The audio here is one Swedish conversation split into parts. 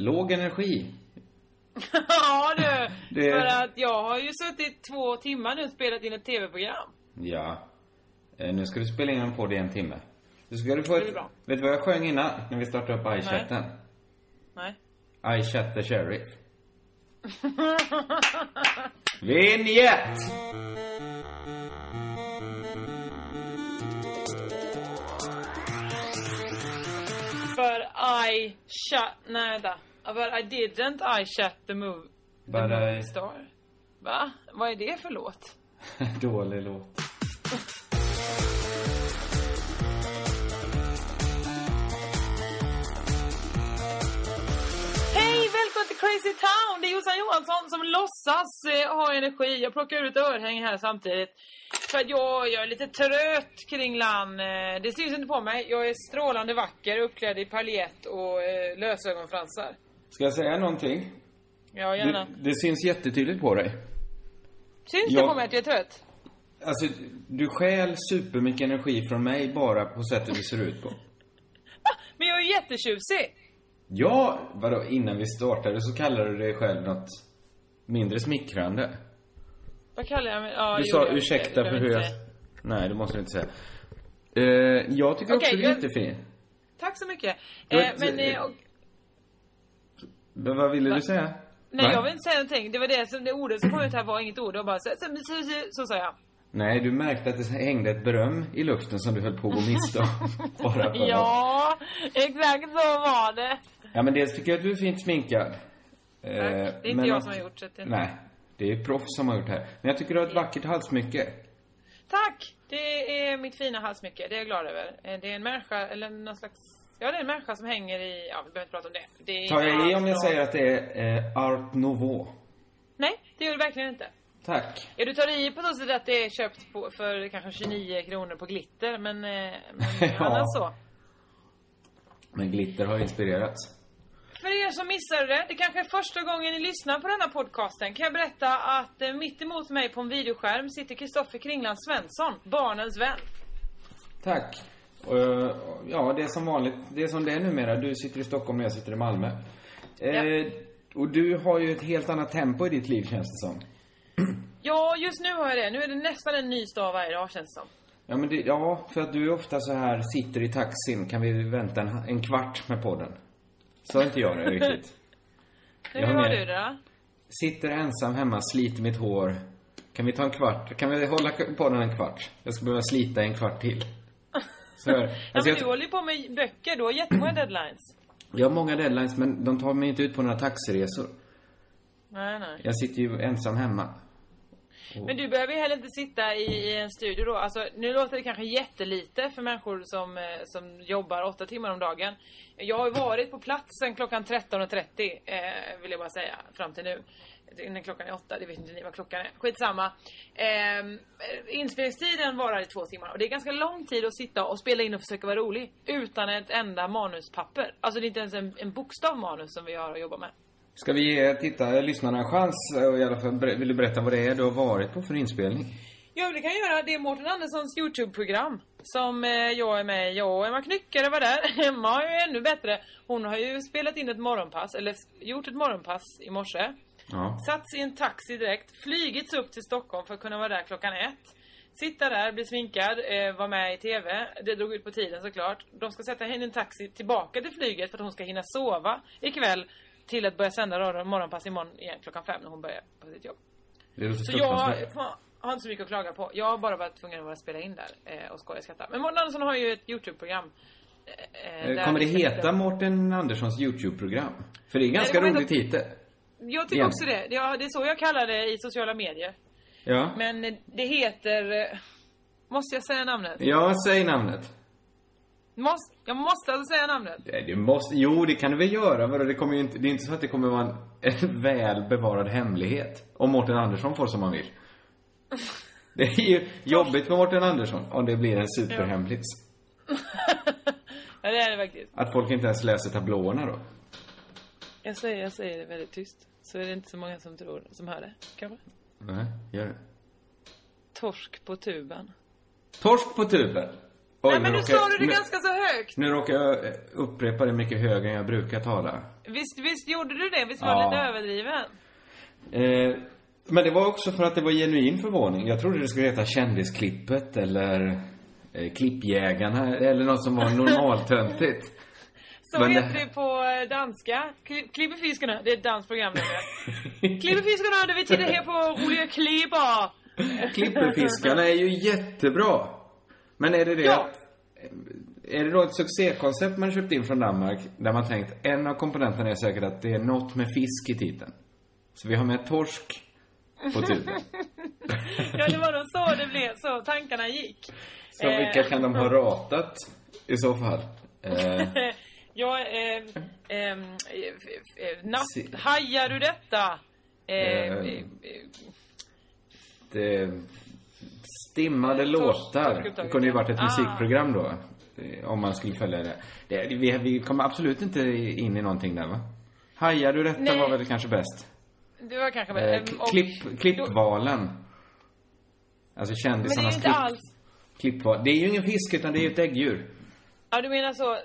låg energi. ja du, det... för att jag har ju suttit två timmar nu och spelat in ett tv-program. Ja. Uh, nu ska du spela in en podd i en timme. Du ska du få ett... Vet du vad jag sjöng innan? När vi startade upp iChatten? Nej. I chat the sheriff. Vinjett! För I shut... Nej, vänta. But I didn't I shut the move... The But movie I... star. Va? Vad är det för låt? Dålig låt. välkommen till Crazy Town! Det är Jossan Johansson som låtsas eh, ha energi. Jag plockar ut örhängen här samtidigt. För att jag, jag är lite trött kring land. Eh, det syns inte på mig. Jag är strålande vacker, uppklädd i paljett och eh, lösögonfransar. Ska jag säga någonting? Ja, gärna. Det, det syns jättetydligt på dig. Syns jag... det på mig att jag är trött? Alltså, du stjäl supermycket energi från mig bara på sättet du ser ut på. Men jag är jättetjusig. Ja, vadå, innan vi startade så kallade du dig själv något mindre smickrande. Vad kallar jag mig? Ja, du jo, sa jag, ursäkta för hur jag... Nej, det måste du inte säga. Uh, jag tycker okay, också du är jättefin. Tack så mycket. Uh, men... Och... Vad ville Va? du säga? Nej, Va? jag vill inte säga någonting. Det var det som, det ordet som kom ut här var inget ord. Det var bara så, så, så, så, så sa jag. Nej, du märkte att det hängde ett beröm i luften som du höll på att gå miste om. Bara för ja, exakt så var det. Ja, men dels tycker jag att du är fint sminkad. Tack. det är inte jag som har gjort det. Nej, det är proffs som har gjort det här. Men jag tycker du har ett vackert halsmycke. Tack! Det är mitt fina halsmycke, det är jag glad över. Det är en människa, eller någon slags... Ja, det är en människa som hänger i... Ja, vi behöver inte prata om det. det Tar jag i om jag säger att det är eh, Art Nouveau? Nej, det gör du verkligen inte. Tack. Ja, du tar i på så sätt att det är köpt på, för kanske 29 kronor på glitter, men, eh, men ja. annars så. Men glitter har inspirerats. För er som missade det, det kanske är första gången ni lyssnar på denna podcasten, kan jag berätta att eh, mitt emot mig på en videoskärm sitter Kristoffer Kringland Svensson, barnens vän. Tack. Och, ja, det är som vanligt, det är som det är numera. Du sitter i Stockholm och jag sitter i Malmö. Ja. Eh, och du har ju ett helt annat tempo i ditt liv känns det som. Ja, just nu har jag det. Nu är det nästan en ny stad varje dag känns det som. Ja, men det, ja, för att du är ofta så här, sitter i taxin, kan vi vänta en, en kvart med podden? Så inte jag det riktigt. Hur har du det då? Sitter ensam hemma, sliter mitt hår. Kan vi ta en kvart? Kan vi hålla på den en kvart? Jag ska behöva slita en kvart till. Så, alltså, ja, men jag... du håller ju på med böcker. Du har jättemånga deadlines. Jag har många deadlines, men de tar mig inte ut på några taxiresor. Nej, nej. Jag sitter ju ensam hemma. Mm. Men du behöver ju heller inte sitta i, i, en studio då. Alltså, nu låter det kanske jättelite för människor som, eh, som jobbar åtta timmar om dagen. Jag har ju varit på plats sen klockan 13.30 eh, vill jag bara säga, fram till nu. Innan klockan är åtta, det vet inte ni vad klockan är. Skitsamma. Eh, inspelningstiden varar i två timmar och det är ganska lång tid att sitta och spela in och försöka vara rolig. Utan ett enda manuspapper. Alltså det är inte ens en, en bokstav manus som vi har att jobba med. Ska vi ge titta, lyssnarna en chans och i alla fall, vill du berätta vad det är du har varit på för inspelning? Ja, det kan jag göra. Det är Mårten Anderssons Youtube-program som eh, jag är med Jag och Emma Knyckare var där. Emma är ju ännu bättre. Hon har ju spelat in ett morgonpass, eller gjort ett morgonpass i morse. Ja. Satts i en taxi direkt, flygits upp till Stockholm för att kunna vara där klockan ett. Sitta där, bli sminkad, eh, vara med i TV. Det drog ut på tiden såklart. De ska sätta henne i en taxi tillbaka till flyget för att hon ska hinna sova ikväll till att börja sända radio- morgonpass imorgon igen klockan fem när hon börjar på sitt jobb. Så jag har inte så mycket att klaga på. Jag har bara varit tvungen att spela in där eh, och skoja och skratta. Men Mårten Andersson har ju ett YouTube-program. eh, Eh, Kommer det heta Mårten Anderssons YouTube-program? För det är ganska rolig titel. Jag tycker Igen. också det. det. ja, Det är så jag kallar det i sociala medier. Ja. Men det heter... Måste jag säga namnet? Ja, säg namnet. Måste, jag måste alltså säga namnet. Nej, det måste, jo, det kan du väl göra. Vadå, det, kommer ju inte, det är inte så att det kommer vara en, en väl bevarad hemlighet. Om Mårten Andersson får som han vill. Det är ju jobbigt med Mårten Andersson om det blir en superhemlis. Ja, det är det faktiskt. Att folk inte ens läser tablåerna då. Jag säger, jag säger det väldigt tyst. Så är det inte så många som tror, som hör det. Kanske. Nej, gör det. Torsk på tuben. Torsk på tuben. Oj, Nej men nu råkar- sa du det nu, ganska så högt. Nu råkar jag upprepa det mycket högre än jag brukar tala. Visst, visst gjorde du det? Visst var Ja. det lite överdriven? Eh, men det var också för att det var genuin förvåning. Jag trodde det skulle heta Kändisklippet eller eh, Klippjägarna eller något som var normaltöntigt. Så Men det- heter det på eh, danska. Kli- Klippefiskarna. Det är ett dansprogram nämligen. Klippefiskarna, det vi tittar här på roliga klipper. Klipperfiskarna är ju jättebra. Men är det det Ja. Är det då ett succékoncept man köpt in från Danmark där man tänkt en av komponenterna är säkert att det är något med fisk i titeln. Så vi har med torsk på tuben. Ja, det var nog så det blev. Så tankarna gick. Så vilka kan de ha ratat i så fall? Eh, Ja, eh, ehm, eh, eh, natt, hajar du detta? Eh, Eh, eh, eh, det stimmade Tors- låtar. Det kunde ju varit ett. Ah. musikprogram då. eh, Om man skulle följa det. det vi, vi kommer absolut inte in i någonting där va? Hajar du detta Nej. var väl kanske bäst? det var kanske... Eh, ehm, och- klipp, klippvalen. Alltså Men det är ju kändisarnas klipp, alls... klippval. Det är ju ingen fisk utan det är ju ett äggdjur. Ja, du menar så.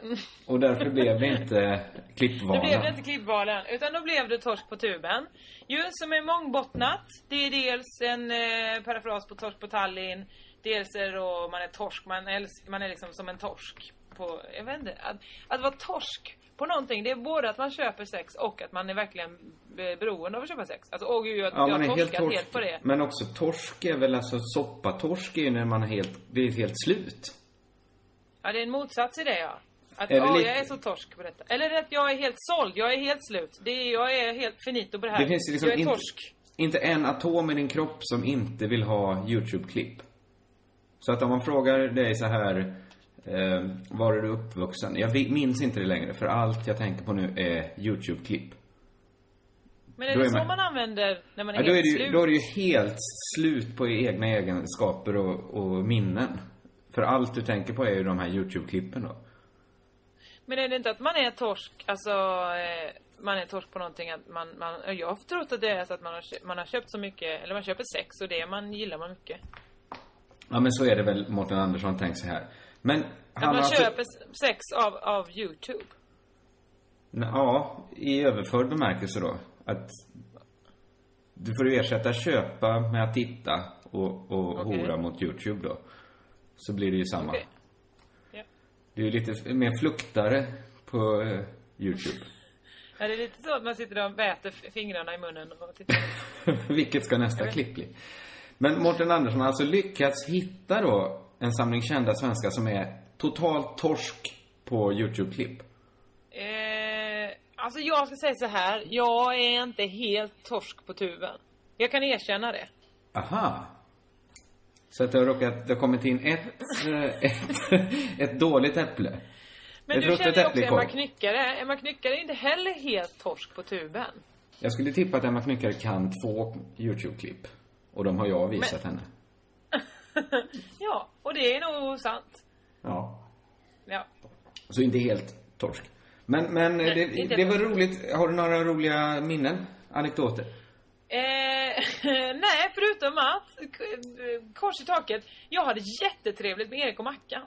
Och därför blev det inte Då klippvalen. blev det inte klippvalen, utan då blev det torsk på tuben. Ju som är mångbottnat. Det är dels en eh, parafras på torsk på Tallinn. Dels är det då man är torsk, man är, man är liksom som en torsk. På, jag vet inte, att, att vara torsk på någonting, det är både att man köper sex och att man är verkligen eh, beroende av att köpa sex. Alltså, åh gud, jag, Ja, jag har är helt torskat helt, torsk. på det. Men också torsk är väl alltså soppatorsk är ju när man är helt, det är helt slut. Ja, det är en motsats i det ja. Att Är lite- jag är så torsk på detta. Eller att jag är helt såld, jag är helt slut. Det är, jag är helt finito på det här. Det finns liksom jag är inte, torsk. inte en atom i din kropp som inte vill ha YouTube-klipp. Så att om man frågar dig så här, eh, var är du uppvuxen? Jag minns inte det längre, för allt jag tänker på nu är YouTube-klipp. Men är Då det är så man- man använder när man är Ja, då, är helt det slut? då är det ju helt slut på egna egenskaper och, och minnen. För allt du tänker på är ju de här YouTube-klippen då. Men är det inte att man är torsk, alltså eh, man är torsk på någonting att man, man jag har trott att det är så att man har, köpt, man har köpt så mycket, eller man köper sex och det man gillar man mycket. Ja, men så är det väl Mårten Andersson tänkt sig här. Men Att han man har alltså- köper sex av, av Youtube. Ja, i överförd bemärkelse då. Att du får ju ersätta köpa med att titta och, och Okej. hora mot YouTube då. Så blir det ju samma. Okej. Ja. Det är ju lite mer fluktare på eh, YouTube. Ja, det är lite så att man sitter och väter fingrarna i munnen och tittar. Vilket ska nästa klipp bli? Men Mårten Andersson har alltså lyckats hitta då en samling kända svenskar som är totalt torsk på YouTube-klipp. eh, alltså jag ska säga så här, jag är inte helt torsk på tuben. Jag kan erkänna det. Aha. Så att det har råkat, det har kommit in ett, eh, ett, ett dåligt äpple. Men Ett du känner ju också. Emma Knyckare. Emma Knyckare är inte heller helt torsk på tuben. Jag skulle tippa att Emma Knyckare kan två YouTube-klipp. Och de har jag visat henne. Ja, och det är nog sant. Ja. Ja. Så inte helt torsk. Men, men Nej, det, det var roligt. Har du några roliga minnen? Anekdoter? Eh, nej, förutom att eh, kors i taket. Jag hade jättetrevligt med Erik och Mackan.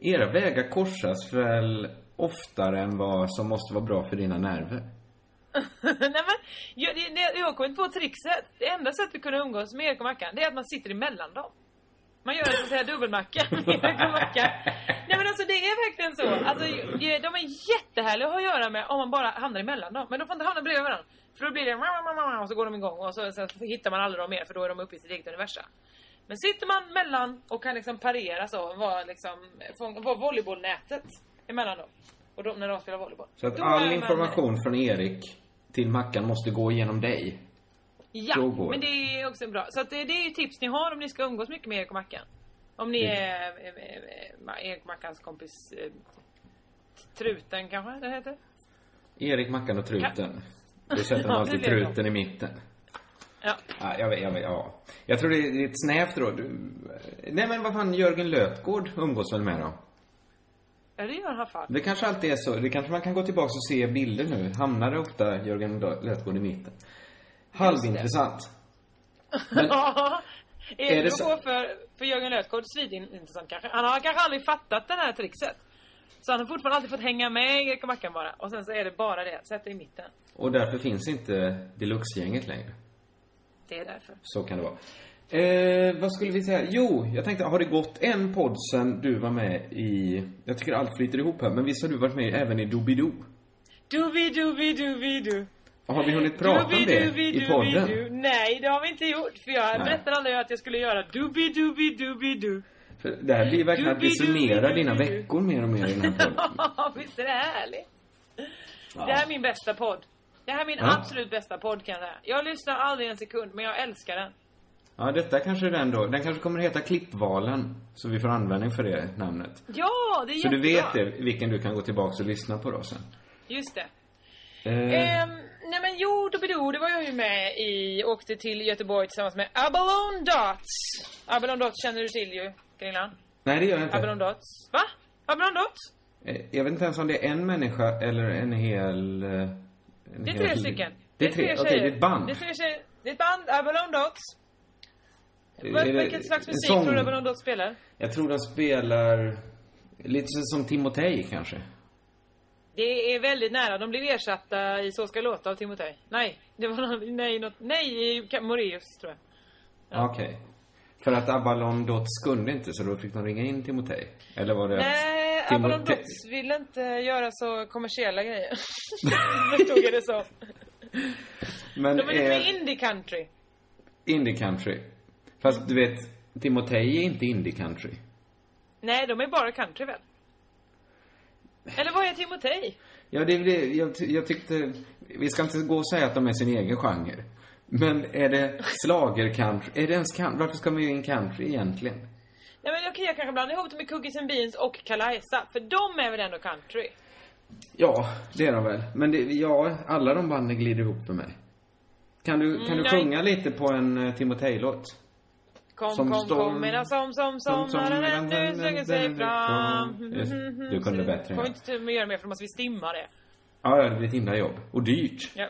Era vägar korsas väl oftare än vad som måste vara bra för dina nerver? nej men, jag, det, jag har kommit på trixet. Det enda sättet att kunna umgås med Erik och Mackan, det är att man sitter emellan dem. Man gör en så att säga dubbelmacka med. Nej men alltså det är verkligen så. Alltså de är jättehärliga att ha att göra med om man bara hamnar emellan dem. Men de får inte hamna bredvid varandra. För då blir det och så går de igång och så, sen hittar man aldrig dem mer för då är de uppe i sitt eget universum. Men sitter man mellan och kan liksom parera så, vara liksom, vara volleybollnätet emellan dem. Och de, när de spelar volleyboll. Så att Då all är man- information från Erik till Mackan måste gå genom dig. Ja, men det. är också bra. Så att det, det är ju tips ni har om ni ska umgås mycket med Erik och Mackan. Om ni är eh, eh, eh, Erik Mackans kompis Truten kanske det heter? Erik, Mackan och Truten. Då sätter man alltid truten i mitten. Ja. Ja, jag vet, jag vet, ja. Jag tror det är lite snävt då. Du... Nej men vad fan, Jörgen Lötgård umgås väl med då? Ja, det gör han fan. Det kanske alltid är så. Det kanske man kan gå tillbaka och se bilder nu. Hamnar ofta Jörgen Lötgård i mitten? Halvintressant. Ja. Är det det så? För, för Jörgen Lötgård svidintressant kanske. Han har kanske aldrig fattat det här trixet. Så han har fortfarande alltid fått hänga med Erik och Mackan bara. Och sen så är det bara det. Sätt i mitten. Och därför finns inte Deluxe-gänget längre. Det är därför. Så kan det vara. Eh, vad skulle vi säga? Jo, jag tänkte, har det gått en podd sen du var med i... Jag tycker allt flyter ihop här, men visst har du varit med även i Doobidoo? Du. Har vi hunnit prata om det i podden? Nej, det har vi inte gjort. För jag Nej. berättade aldrig att jag skulle göra dubi dubi du. För det här blir verkligen att vi summerar dina veckor mer och mer i den här podden. Visst är det härligt? Det här är min bästa podd. Det här är min Ja. absolut bästa podd kan jag säga. Jag lyssnar aldrig en sekund, men jag älskar den. Ja, detta kanske är den då. Den kanske kommer heta Klippvalen. Så vi får användning för det namnet. Ja, det är Så du jättebra. vet det, vilken du kan gå tillbaka och lyssna på då sen. Just det. Eh, Ehm, nej men jo, Doobidoo, det var jag ju med i. Åkte till Göteborg tillsammans med Abalone Dots. Abalone Dots känner du till ju, Gunilla. nej, det gör jag inte. Abalone Dots. Va? Abalone Dots? Eh, Jag vet inte ens om det är en människa eller en hel... eh, En Det är hel- tre stycken. Det är tre, okej, tjejer. det är ett band. Det är tre tjejer. Det är ett band, Abalone Dots. Är Vilken slags musik sång? tror du Abalone Dots spelar? Jag tror de spelar... Lite som Timotej kanske. Det är väldigt nära. De blev ersatta i Så ska låta av Timotej. Nej, det var någon, nej, något, nej, i Moraeus tror jag. Okej. För att Avalon Dots kunde inte, så då fick de ringa in Timotej? Eller var det Nej, att Timotej- Abalone Dots ville inte göra så kommersiella grejer. Förstod jag det så. Men De är lite mer indie country. indie country. Fast du vet, Timotej är inte indie country. Nej, de är bara country väl? Eller vad är Timotej? Ja, det är det. Jag, jag tyckte... Vi ska inte gå och säga att de är sin egen genre. Men är det slager country? Är det ens country? Varför ska man ju in country egentligen? Nej men okej, jag kanske blandar ihop det med Cookies and Beans och Kalajsa. För de är väl ändå country? Ja, det är de väl. Men det, ja, alla de banden glider ihop för mig. Kan du, kan du Mm, nej. sjunga lite på en uh, Timotej-låt? Kom, Som kom, storm- kom medan som, som, som, som- när den som- nu slänger sig fram. Du kunde bättre än jag. inte göra mer för då måste vi stimma det. Ja, det blir ett himla jobb. Och dyrt. Ja,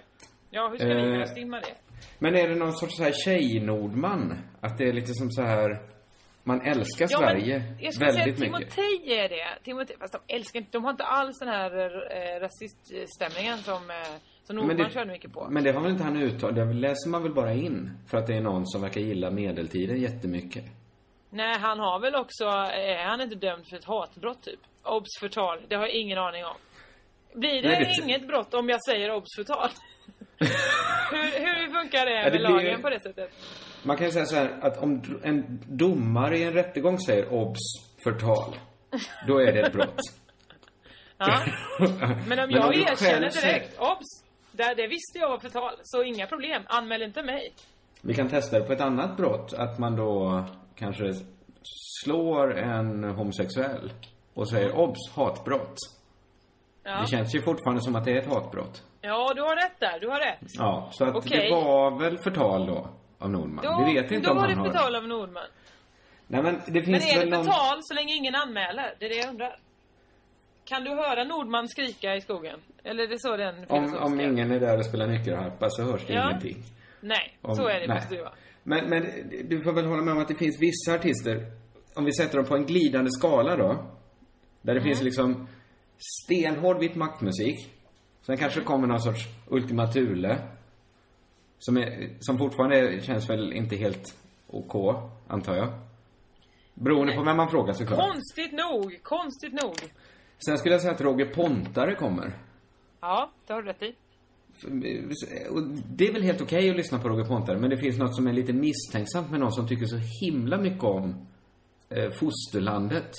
ja hur ska vi Eh, kunna stimma det? Men är det någon sorts så här tjej-Nordman? Att det är lite som så här... Man älskar Ja, Sverige jag skulle väldigt säga mycket. Timotej är det. Timotej, fast de älskar inte, de har inte alls den här eh, rasiststämningen som, eh, som Men Nordman det- körde mycket på. Men det har väl inte han uttalat? Det läser man väl bara in? För att det är någon som verkar gilla medeltiden jättemycket. Nej, han har väl också, är han inte dömd för ett hatbrott typ? Obs förtal, det har jag ingen aning om. Blir det, Nej, det- inget brott om jag säger obs förtal? hur, hur funkar det Ja, med det blir- lagen på det sättet? Man kan ju säga så här att om en domare i en rättegång säger obs förtal, då är det ett brott. Ja. Men om Men jag om du erkänner direkt, säger- obs! Det, det visste jag var förtal, så inga problem. Anmäl inte mig. Vi kan testa det på ett annat brott, att man då kanske slår en homosexuell och säger obs, hatbrott. Ja. Det känns ju fortfarande som att det är ett hatbrott. ja, du har rätt där, du har rätt. Ja, så att Okej. det var väl förtal då, av Nordman. Då, Vi vet inte då om var han det har... förtal av Nordman. Nej men det finns Men är väl det någon... förtal så länge ingen anmäler? Det är det jag undrar. Kan du höra Nordman skrika i skogen? Eller är det så den Om, om ingen är där och spelar nyckelharpa så hörs det Ja. ingenting. Nej, Om, så är det nej. det vara. Men, men du får väl hålla med om att det finns vissa artister, om vi sätter dem på en glidande skala då, där det Mm. finns liksom stenhård vit maktmusik. Sen kanske Mm. kommer någon sorts Ultima Thule. Som, är, som fortfarande känns väl inte helt OK, antar jag. Beroende på vem man frågar såklart. Konstigt nog, konstigt nog. Sen skulle jag säga att Roger Pontare kommer. Ja, det har du rätt i. Det är väl helt okej att lyssna på Roger Pontare, men det finns något som är lite misstänksamt med någon som tycker så himla mycket om eh, fosterlandet.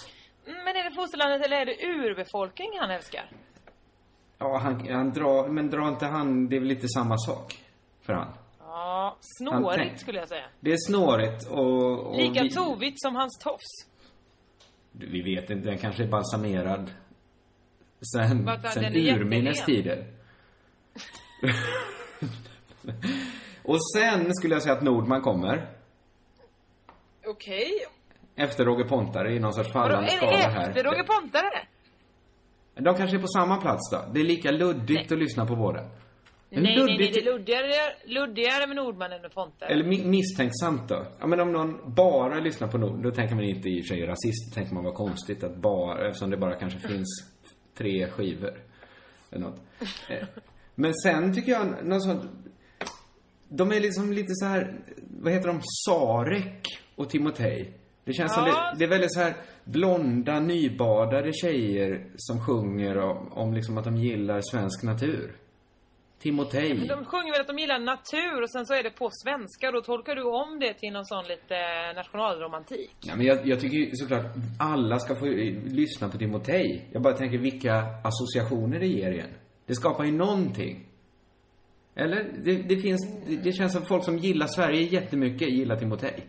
Men är det fosterlandet eller är det urbefolkning han älskar? Ja, han, han drar, men drar inte han, det är väl lite samma sak för han. Ja, snårigt tänk- skulle jag säga. Det är snårigt och... och Lika vi, tovigt som hans tofs. Vi vet inte, den kanske är balsamerad sen, är sen är urminnes tider. och sen skulle jag säga att Nordman kommer. Okej. Efter Roger Pontare i någon sorts fallande är skala det här. efter Roger Pontare? De kanske är på samma plats då. Det är lika luddigt att lyssna på båda. Nej, nej, nej, luddigt- det är luddigare, luddigare med Nordman än med Pontare. Eller mi- misstänksamt då? Ja men om någon bara lyssnar på Nord, då tänker man inte i och för sig rasist, då tänker man vad konstigt att bara, eftersom det bara kanske finns tre skivor. Eller något. Eh, Men sen tycker jag, något sånt, de är liksom lite så här, vad heter de, Sarek och Timotej. Det känns som Ja. det, det är väldigt så här blonda, nybadade tjejer som sjunger om, om liksom att de gillar svensk natur. Timotej. Men De sjunger väl att de gillar natur och sen så är det på svenska då tolkar du om det till någon sån lite nationalromantik. Ja, men jag, jag tycker ju såklart alla ska få eh, lyssna på Timotej. Jag bara tänker vilka associationer det ger igen. Det skapar ju någonting. Eller? Det, det finns, det, det känns som folk som gillar Sverige jättemycket gillar Timotej.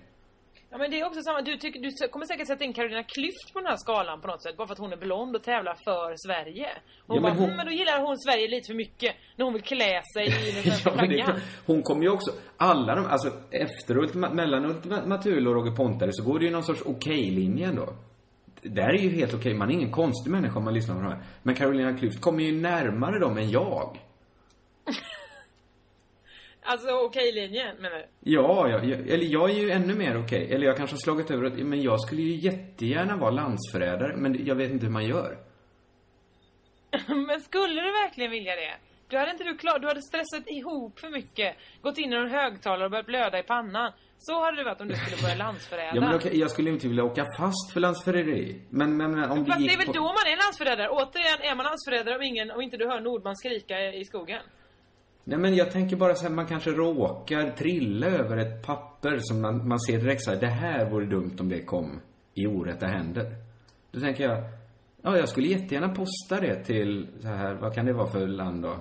Ja men det är också samma, du, tycker, du kommer säkert sätta in Carolina Klüft på den här skalan på något sätt bara för att hon är blond och tävlar för Sverige. Och Ja, hon men bara, hon- mm, men då gillar hon Sverige lite för mycket när hon vill klä sig i den Ja, men det. Hon kommer ju också, alla de, alltså efter Ultima, mellan Ultima Thule och Roger Pontare så går det ju någon sorts okej-linje ändå. Det här är ju helt okej, man är ingen konstig människa om man lyssnar på de här. Men Carolina Klüft kommer ju närmare dem än jag. Alltså okej-linjen menar du? Ja, jag, jag, eller jag är ju ännu mer okej. Eller jag kanske har slagit över att, men jag skulle ju jättegärna vara landsförrädare, men jag vet inte hur man gör. Men skulle du verkligen vilja det? Du hade inte du klar, du hade stressat ihop för mycket, gått in i en högtalare och börjat blöda i pannan. Så hade det varit om du skulle börja landsförräda. Ja, men okej, jag skulle inte vilja åka fast för landsförräderi. Men, men, men om Fast vi det är väl på... då man är landsförrädare? Återigen, är man landsförrädare om, ingen, om inte du hör Nordman skrika i i skogen? Nej, men jag tänker bara så här, man kanske råkar trilla över ett papper som man, man ser direkt så här, det här vore dumt om det kom i orätta händer. Då tänker jag, ja, jag skulle jättegärna posta det till så här, vad kan det vara för land då?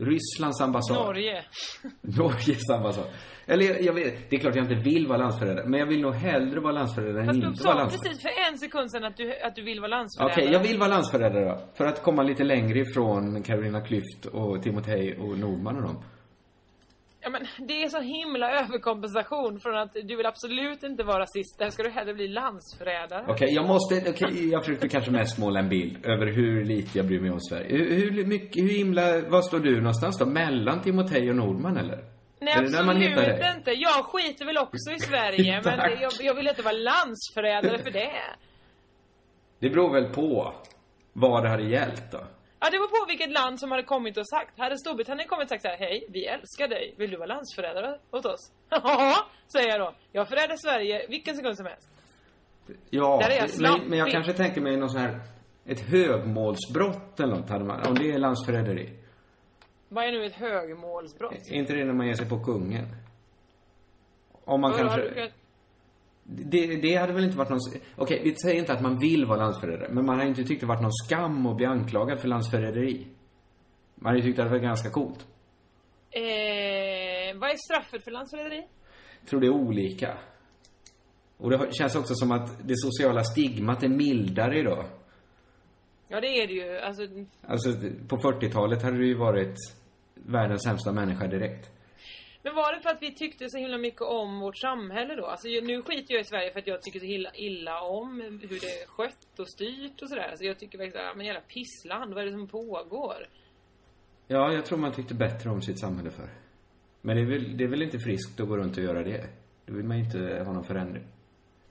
Rysslands ambassad. Norge. Norges ambassad. Eller jag, jag vet, det är klart jag inte vill vara landsförrädare, men jag vill nog hellre vara landsförrädare än Fast du inte vara sa landsförrädare. precis för en sekund sedan att du, att du vill vara Okej, landsförrädare. jag vill vara landsförrädare då. För att komma lite längre ifrån Carolina Klüft och Timotej och Nordman och dem. Ja men det är så himla överkompensation från att du vill absolut inte vara rasist. Där ska du hellre bli landsförrädare. Okej, jag måste, okej, jag försökte kanske mest måla en bild över hur lite jag bryr mig om Sverige. Hur, hur mycket, hur himla, var står du någonstans då? Mellan Timotej och Nordman eller? Nej absolut inte. Jag skiter väl också i Sverige men jag, jag vill inte vara landsförrädare för det. Det beror väl på vad det hade gällt då. Ja, det var på vilket land som hade kommit och sagt. Hade Storbritannien kommit och sagt så här, hej, vi älskar dig. Vill du vara landsförrädare åt oss? Ja, säger jag då. Jag förrädar Sverige vilken sekund som helst. Ja, Där är jag men, jag kanske tänker mig någon sån här, ett högmålsbrott eller något hade man, om det är landsförräderi. Vad är nu ett högmålsbrott? Är inte det när man ger sig på kungen? Om man kanske... du- Det, det hade väl inte varit någon... Okej, vi säger inte att man vill vara landsförrädare, men man har inte tyckt det varit någon skam att bli anklagad för landsförräderi. Man hade ju tyckt att det var ganska coolt. Eh, vad är straffet för landsförräderi? Jag tror det är olika. Och det känns också som att det sociala stigmat är mildare idag. Ja, det är det ju. Alltså, Alltså, på 40-talet hade du ju varit världens sämsta människa direkt. men var det för att vi tyckte så himla mycket om vårt samhälle då? Alltså, ju- nu skiter jag i Sverige för att jag tycker så illa, illa om hur det är skött och styrt och sådär. Alltså, jag tycker verkligen, ja, men jävla pissland, vad är det som pågår? Ja, jag tror man tyckte bättre om sitt samhälle för. Men det är väl, det är väl inte friskt att gå runt och göra det. Då vill man inte ha någon förändring.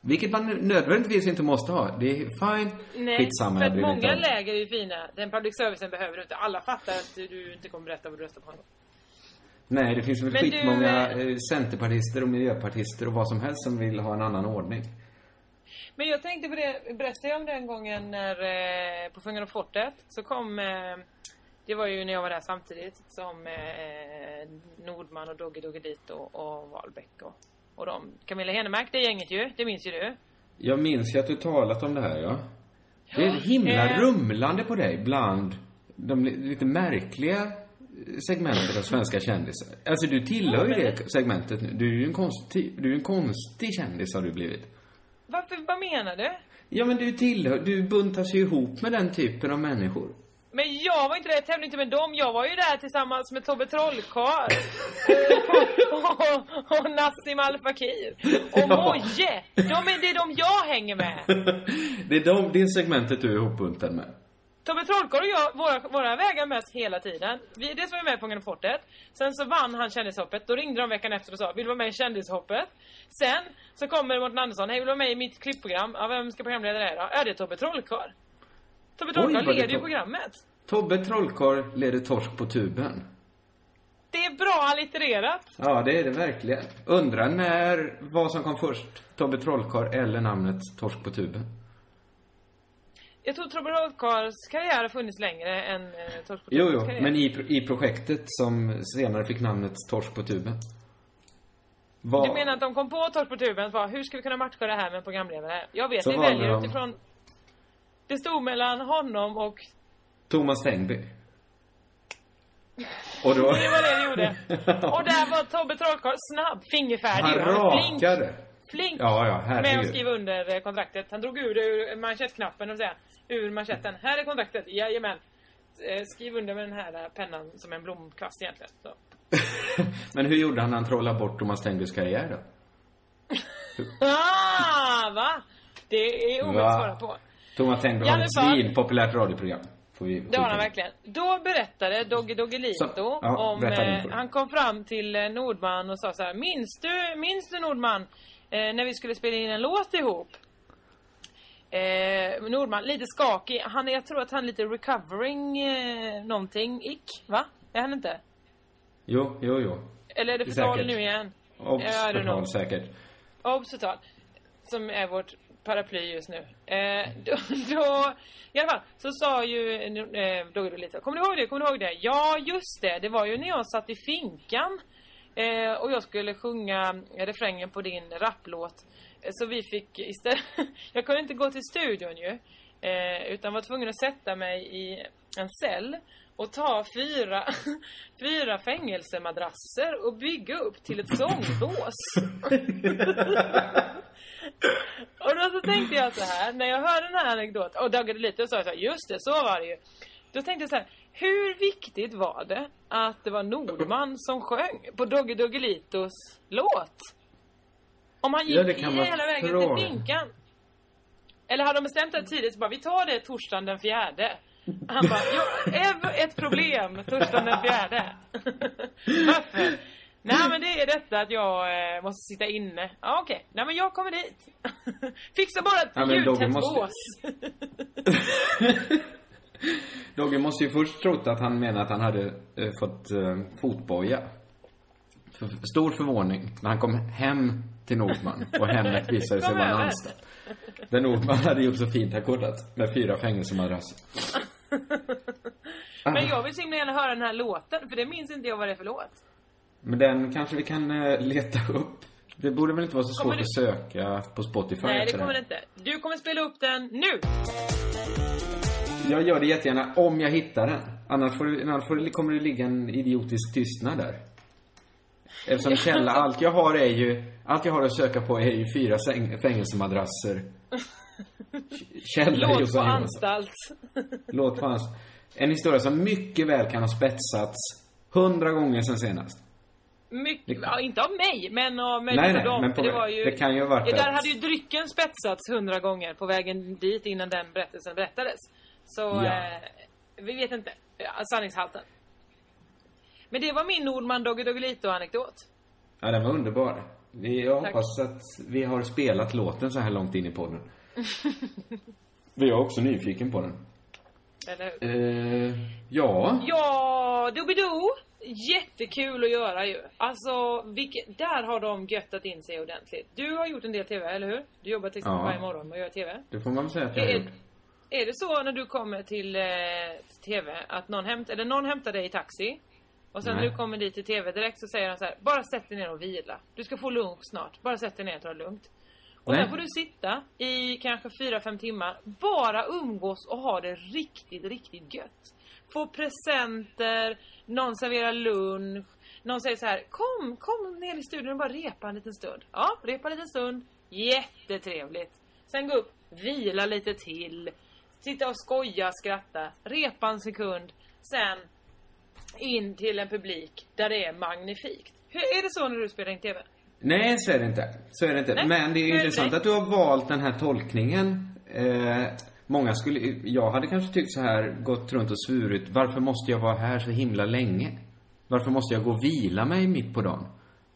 Vilket man nödvändigtvis inte måste ha. Det är fine. Nej, Skitsamma, för att många läger är ju fina. Den public servicen behöver du inte. Alla fattar att du inte kommer berätta vad du röstar på. Nej, det finns väl Men du, skitmånga eh, eh, centerpartister och miljöpartister och vad som helst som vill ha en annan ordning. Men jag tänkte på det, berättade jag om den gången när eh, på Fångarna fortet så kom Det var ju när jag var där samtidigt som Nordman och Dogge Doggelito och, och Wahlbeck och, och de. Camilla Henemark, det gänget ju, det minns ju du. Jag minns ju att du talat om det här, ja. Det är ett himla Eh. rumlande på dig bland de li- lite märkliga segmentet av svenska kändisar. Alltså du tillhör ju det segmentet nu. Du är ju en konstig, du är en konstig kändis har du blivit. Varför, vad menar du? Ja men du tillhör, du buntas ju ihop med den typen av människor. Men jag var inte där, jag tävlade inte med dem. Jag var ju där tillsammans med Tobbe Trollkarl. och, och, och Nassim Al Fakir. Och Ja. Moje. De är, det är de jag hänger med. Det är de, det segmentet du är ihopbuntad med. Tobbe Trollkarl och jag, våra, våra vägar möts hela tiden. Vi, dels var vi med i Fångarna på fortet. Sen så vann han Kändishoppet. Då ringde de veckan efter och sa, vill du vara med i Kändishoppet? Sen så kommer Mårten Andersson, hej vill du vara med i mitt klippprogram? Ja, vem ska programleda det då? Ja, det är Tobbe Trollkarl. Tobbe Trollkarl leder ju programmet. Tobbe Trollkarl leder torsk på tuben. Det är bra allittererat. Ja, det är det verkligen. Undrar när, vad som kom först? Tobbe Trollkarl eller namnet Torsk på tuben? Jag tror Tobbe Trollkarls karriär har funnits längre än eh, Torsk på Jo, tubens jo, karriär. men i, i projektet som senare fick namnet Torsk på tuben. Vad? Du menar att de kom på Torsk på tuben och bara, hur ska vi kunna matcha det här med programledare? Jag vet, Så vi väljer de- utifrån... Det stod mellan honom och... Thomas Tengby. Och då... Det var det vi gjorde. Och där var Tobbe Trollkarl snabb, fingerfärdig. Han rakade. flink Ja, ja, med att herregud. skriva under eh, kontraktet. Han drog ur det ur manschettknappen och säga, ur manschetten. Här är kontraktet, jajamän. Eh, Skriv under med den här eh, pennan som en blomkvast egentligen. Så. Men hur gjorde han när han trollade bort Thomas Tengbys karriär då? Ah, va? Det är omöjligt att svara på. Thomas Tengby I har ett fall- svinpopulärt radioprogram. Får vi Det har han verkligen. Då berättade Dogge Doggelito Så, ja, om... Eh, han kom fram till eh, Nordman och sa så här, Minns du, minns du Nordman? Eh, när vi skulle spela in en låt ihop? Eh, Nordman, lite skakig. Han, jag tror att han är lite recovering eh, någonting. Ick, va? Är han inte? Jo, jo, jo. Eller är det förtal nu igen? Obs, förtal säkert. Obs förtal. Som är vårt paraply just nu. Eh, då, då, I alla fall, så sa ju eh, Dogge lite. Kommer du ihåg det? Kommer du ihåg det? Ja, just det. Det var ju när jag satt i finkan. Eh, och jag skulle sjunga refrängen på din rapplåt. Eh, Så vi fick istället... jag kunde inte gå till studion ju. Eh, utan var tvungen att sätta mig i en cell och ta fyra, fyra fängelsemadrasser och bygga upp till ett sångbås. och då så tänkte jag så här, när jag hörde den här anekdoten och daggade lite och sa så här, just det, så var det ju. Då tänkte jag så här, hur viktigt var det att det var Nordman som sjöng på Dogge Doggelitos låt? Om han gick Ja, det kan hela vägen fråga. till finkan. Eller hade de bestämt det tidigt så bara, vi tar det torsdagen den fjärde. Han bara, ja, ett problem, torsdagen den fjärde. Varför? Nej men det är detta att jag eh, måste sitta inne. Ja okej, nej men jag kommer dit. Fixa bara ett Ja, ljudtätt måste- bås. Dogge måste ju först trott att han menade att han hade eh, fått eh, fotboja. För, stor förvåning när han kom hem till Nordman och hemmet visade sig vara en anstalt. Där Nordman hade gjort så fint ackordat med fyra fängelsemadrasser. Men jag vill så himla gärna höra den här låten, för det minns inte jag vad det är för låt. Men den kanske vi kan eh, leta upp. Det borde väl inte vara så svårt du- att söka på Spotify Nej, det kommer det inte. Du kommer spela upp den nu! Jag gör det jättegärna om jag hittar den. Annars, får det, annars får det, kommer det ligga en idiotisk tystnad där. Eftersom källa, allt jag har är ju, allt jag har att söka på är ju fyra säng, fängelsemadrasser. Källa Låt på anstalt. Låt på hans. En historia som mycket väl kan ha spetsats hundra gånger sen senast. Mycket, ja, inte av mig, men av Nej, nej, dem. men på det, var ju, Det kan ju ha varit där hade ju drycken spetsats hundra gånger på vägen dit innan den berättelsen berättades. Så, Ja. eh, vi vet inte sanningshalten. Men det var min Nordman Dogge Doggelito-anekdot. Ja, den var underbar. Vi, jag Tack. hoppas att vi har spelat låten så här långt in i podden. Vi är också nyfiken på den. Eller hur? Eh, ja. Ja, Doobidoo! Jättekul att göra ju. Alltså, vilket, där har de göttat in sig ordentligt. Du har gjort en del TV, eller hur? Du jobbar till exempel Ja. varje morgon att göra TV. Det får man väl säga att jag har Är, gjort. är det så när du kommer till eh, TV att någon hämtar, eller någon hämtar dig i taxi och sen Nej. när du kommer dit till TV direkt så säger han så här: bara sätt dig ner och vila. Du ska få lunch snart. Bara sätt dig ner och ta det lugnt. Och sen får du sitta i kanske 4-5 timmar, bara umgås och ha det riktigt, riktigt gött. Få presenter, någon serverar lunch, någon säger så här: kom, kom ner i studion och bara repa en liten stund. Ja, repa en liten stund. Jättetrevligt. Sen gå upp, vila lite till, sitta och skoja, skratta, repa en sekund. Sen in till en publik där det är magnifikt. Hur är det så när du spelar in TV? Nej, så är det inte. Så är det inte. Nej, Men det är hur det intressant dig? att du har valt den här tolkningen. Eh, många skulle, jag hade kanske tyckt så här, gått runt och svurit, varför måste jag vara här så himla länge? Varför måste jag gå och vila mig mitt på dagen?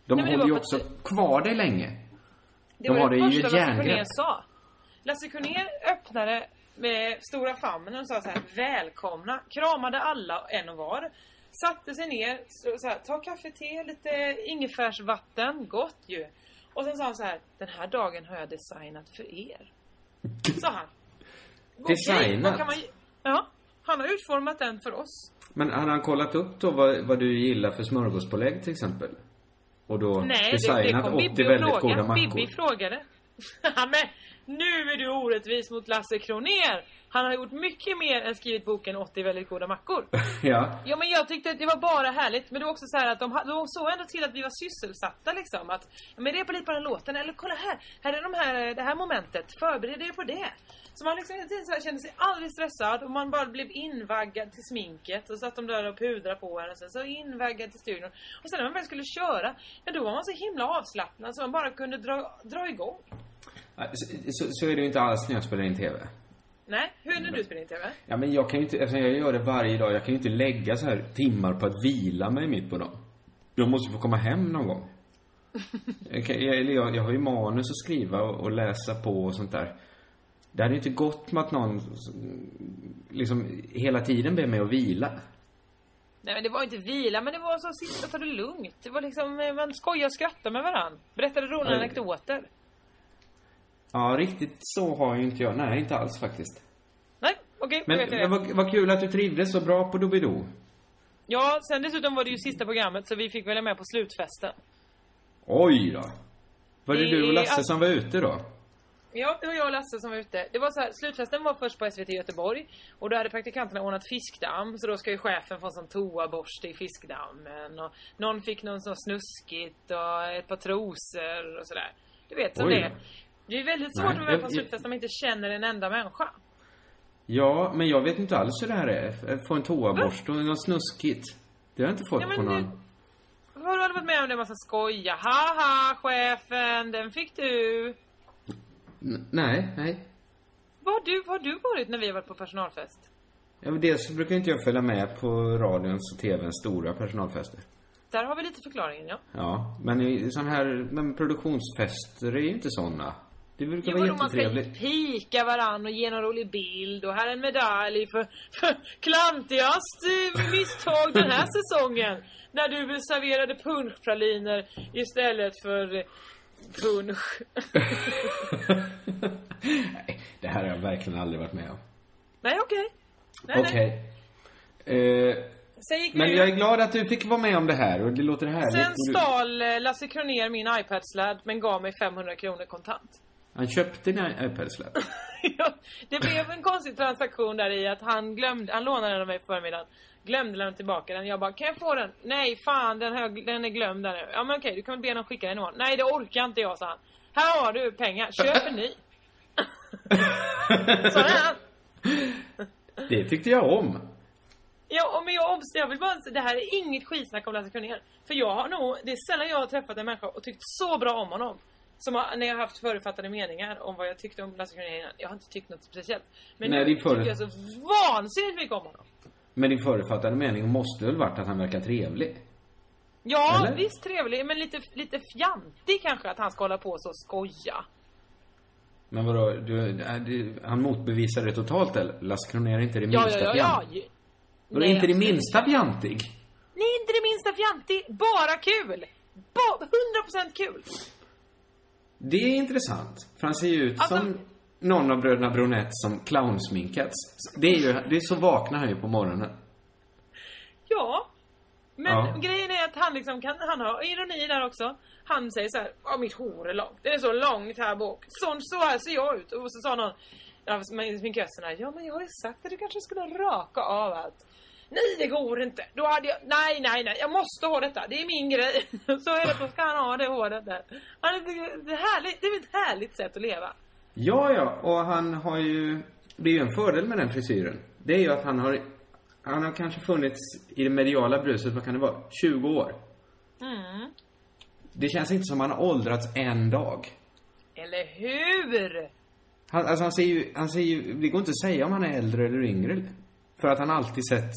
De Nej, håller ju också att- kvar dig länge. Det De var har det det första Lasse järngrepp. Sa. Lasse Kronér öppnade med stora famnen och sa så här: Välkomna! Kramade alla en och var. Satte sig ner, så, så här, ta kaffe, te, lite ingefärsvatten. Gott ju. Och sen sa han så här: Den här dagen har jag designat för er. Sa han. Designat? man, ja, han har utformat den för oss. Men hade han kollat upp då vad, vad du gillar för smörgåspålägg till exempel? Och då Nej, det, det designat kom 80 Bibi och väldigt goda frågade. mackor? Bibi frågade. nu är du orättvis mot Lasse Kronér. Han har gjort mycket mer än skrivit boken 80 väldigt goda mackor. ja. Ja men jag tyckte att det var bara härligt. Men det var också så att de, de såg ändå till att vi var sysselsatta liksom. Att, men repa lite på den låten. Eller kolla här. Här är de här, det här momentet. Förbered er på det. Så man liksom så här kände sig aldrig stressad. Och man bara blev invaggad till sminket. Och satt de där och pudrade på henne. Sen så invaggad till studion. Och sen när man väl skulle köra. Ja då var man så himla avslappnad. Så man bara kunde dra, dra igång. Så, så, är det ju inte alls när jag spelar in TV. Nej, hur är det när du spelar in TV? Ja, men jag kan ju inte, eftersom jag gör det varje dag, jag kan ju inte lägga så här timmar på att vila mig mitt på dagen. Jag måste få komma hem någon gång. Jag, kan, jag, jag, jag har ju manus att skriva och, och läsa på och sånt där. Det hade ju inte gått med att någon liksom hela tiden ber mig att vila. Nej men det var inte vila, men det var så sitta ta det lugnt. Det var liksom, eh, man skojade och skrattade med varandra. Berättade roliga anekdoter. Ja, riktigt så har ju inte jag. Nej, inte alls faktiskt. Nej, okej, då Men jag men vad, vad kul att du trivdes så bra på Doobidoo. Ja, sen dessutom var det ju sista programmet så vi fick välja med på slutfesten. Oj då. Var det Det du och Lasse allt- som var ute då? Ja, det var jag och Lasse som var ute. Det var så här, slutfesten var först på SVT Göteborg. Och då hade praktikanterna ordnat fiskdamm. Så då ska ju chefen få en sån toaborste i fiskdammen. Och någon fick någon sån snuskigt och ett par trosor och sådär. Du vet som Oj det. Det är väldigt svårt Nej, att vara med på en slutfest om man inte känner en enda människa. Ja, men jag vet inte alls hur det här är. Få en toaborste och något snuskigt. Det har jag inte fått Ja, på någon... Har du varit med om det man ska skoja? Haha, chefen, den fick du. N- nej, nej. Var har du, var du varit när vi har varit på personalfest? Ja, men dels så brukar inte jag följa med på radions och TVns stora personalfester. Där har vi lite förklaringen, ja. Ja, men i sån här, men produktionsfester är ju inte såna. Det brukar Jo, vara vadå, man ska jättetrevligt. pika varann och ge någon rolig bild och här är en medalj för, för klantigast eh, misstag den här säsongen. När du serverade punschpraliner istället för eh, punsch. nej, det här har jag verkligen aldrig varit med om. nej, okej. Nej. Okej. Eh, gick vi men jag är glad att du fick vara med om det här och det låter härligt. Sen stal eh, Lasse Kronér min iPad-sladd men gav mig 500 kronor kontant. Han köpte din iPad-sladd. Ja, det blev en konstig transaktion där i att han glömde, han lånade den av mig på förmiddagen. Glömde lämna tillbaka den. Jag bara, kan jag få den? Nej, fan den, jag- den är glömd där nu. Ja men okej, du kan väl be honom skicka den imorgon. Nej, det orkar inte jag, sa han. Här har du pengar, köp en ny. Så han. Det tyckte jag om. Ja, men jag jag vill bara säga, det här är inget skitsnack om Lasse Kronér. För jag har nog, det är sällan jag har träffat en människa och tyckt så bra om honom. Som har, när jag har haft förutfattade meningar om vad jag tyckte om Lasse Kronér innan. Jag har inte tyckt något speciellt. Men Nej, nu för- tycker jag så vansinnigt mycket om honom. Men din förutfattade mening måste väl varit att han verkar trevlig? Ja, Eller? visst trevlig, men lite, lite fjantig kanske att han ska hålla på så och skoja. Men vadå, du, du, han motbevisar det totalt eller? Lasse Kronér är inte det Ja, minsta ja, ja, ja. Ju- Vadå, Nej, inte det minsta fjantig? Är inte det minsta fjantig. Bara kul. Ba 100% kul. Det är intressant. För han ser ju ut Alltså- som någon av bröderna Bronett som clownsminkats. Det är ju, det är så vaknar han ju på morgonen. Ja. Men Ja. grejen är att han liksom kan, han har ironi där också. Han säger så här, ja mitt hår är långt. Det är så långt här bak. Sån, så här ser jag ut. Och så sa någon av sminköserna, ja men jag har ju sagt att du kanske skulle raka av allt. Nej det går inte. Då hade jag, nej nej nej, jag måste ha detta. Det är min grej. Så är det, då ska han ha det håret där. Han är, det, är härligt, det är ett härligt sätt att leva. Ja, ja, och han har ju... Det är ju en fördel med den frisyren. Det är ju att han har... Han har kanske funnits i det mediala bruset, vad kan det vara? 20 år. Mm. Det känns inte som han har åldrats en dag. Eller hur? Han, alltså han ser ju, han ser ju, det går inte att säga om han är äldre eller yngre. För att han alltid sett,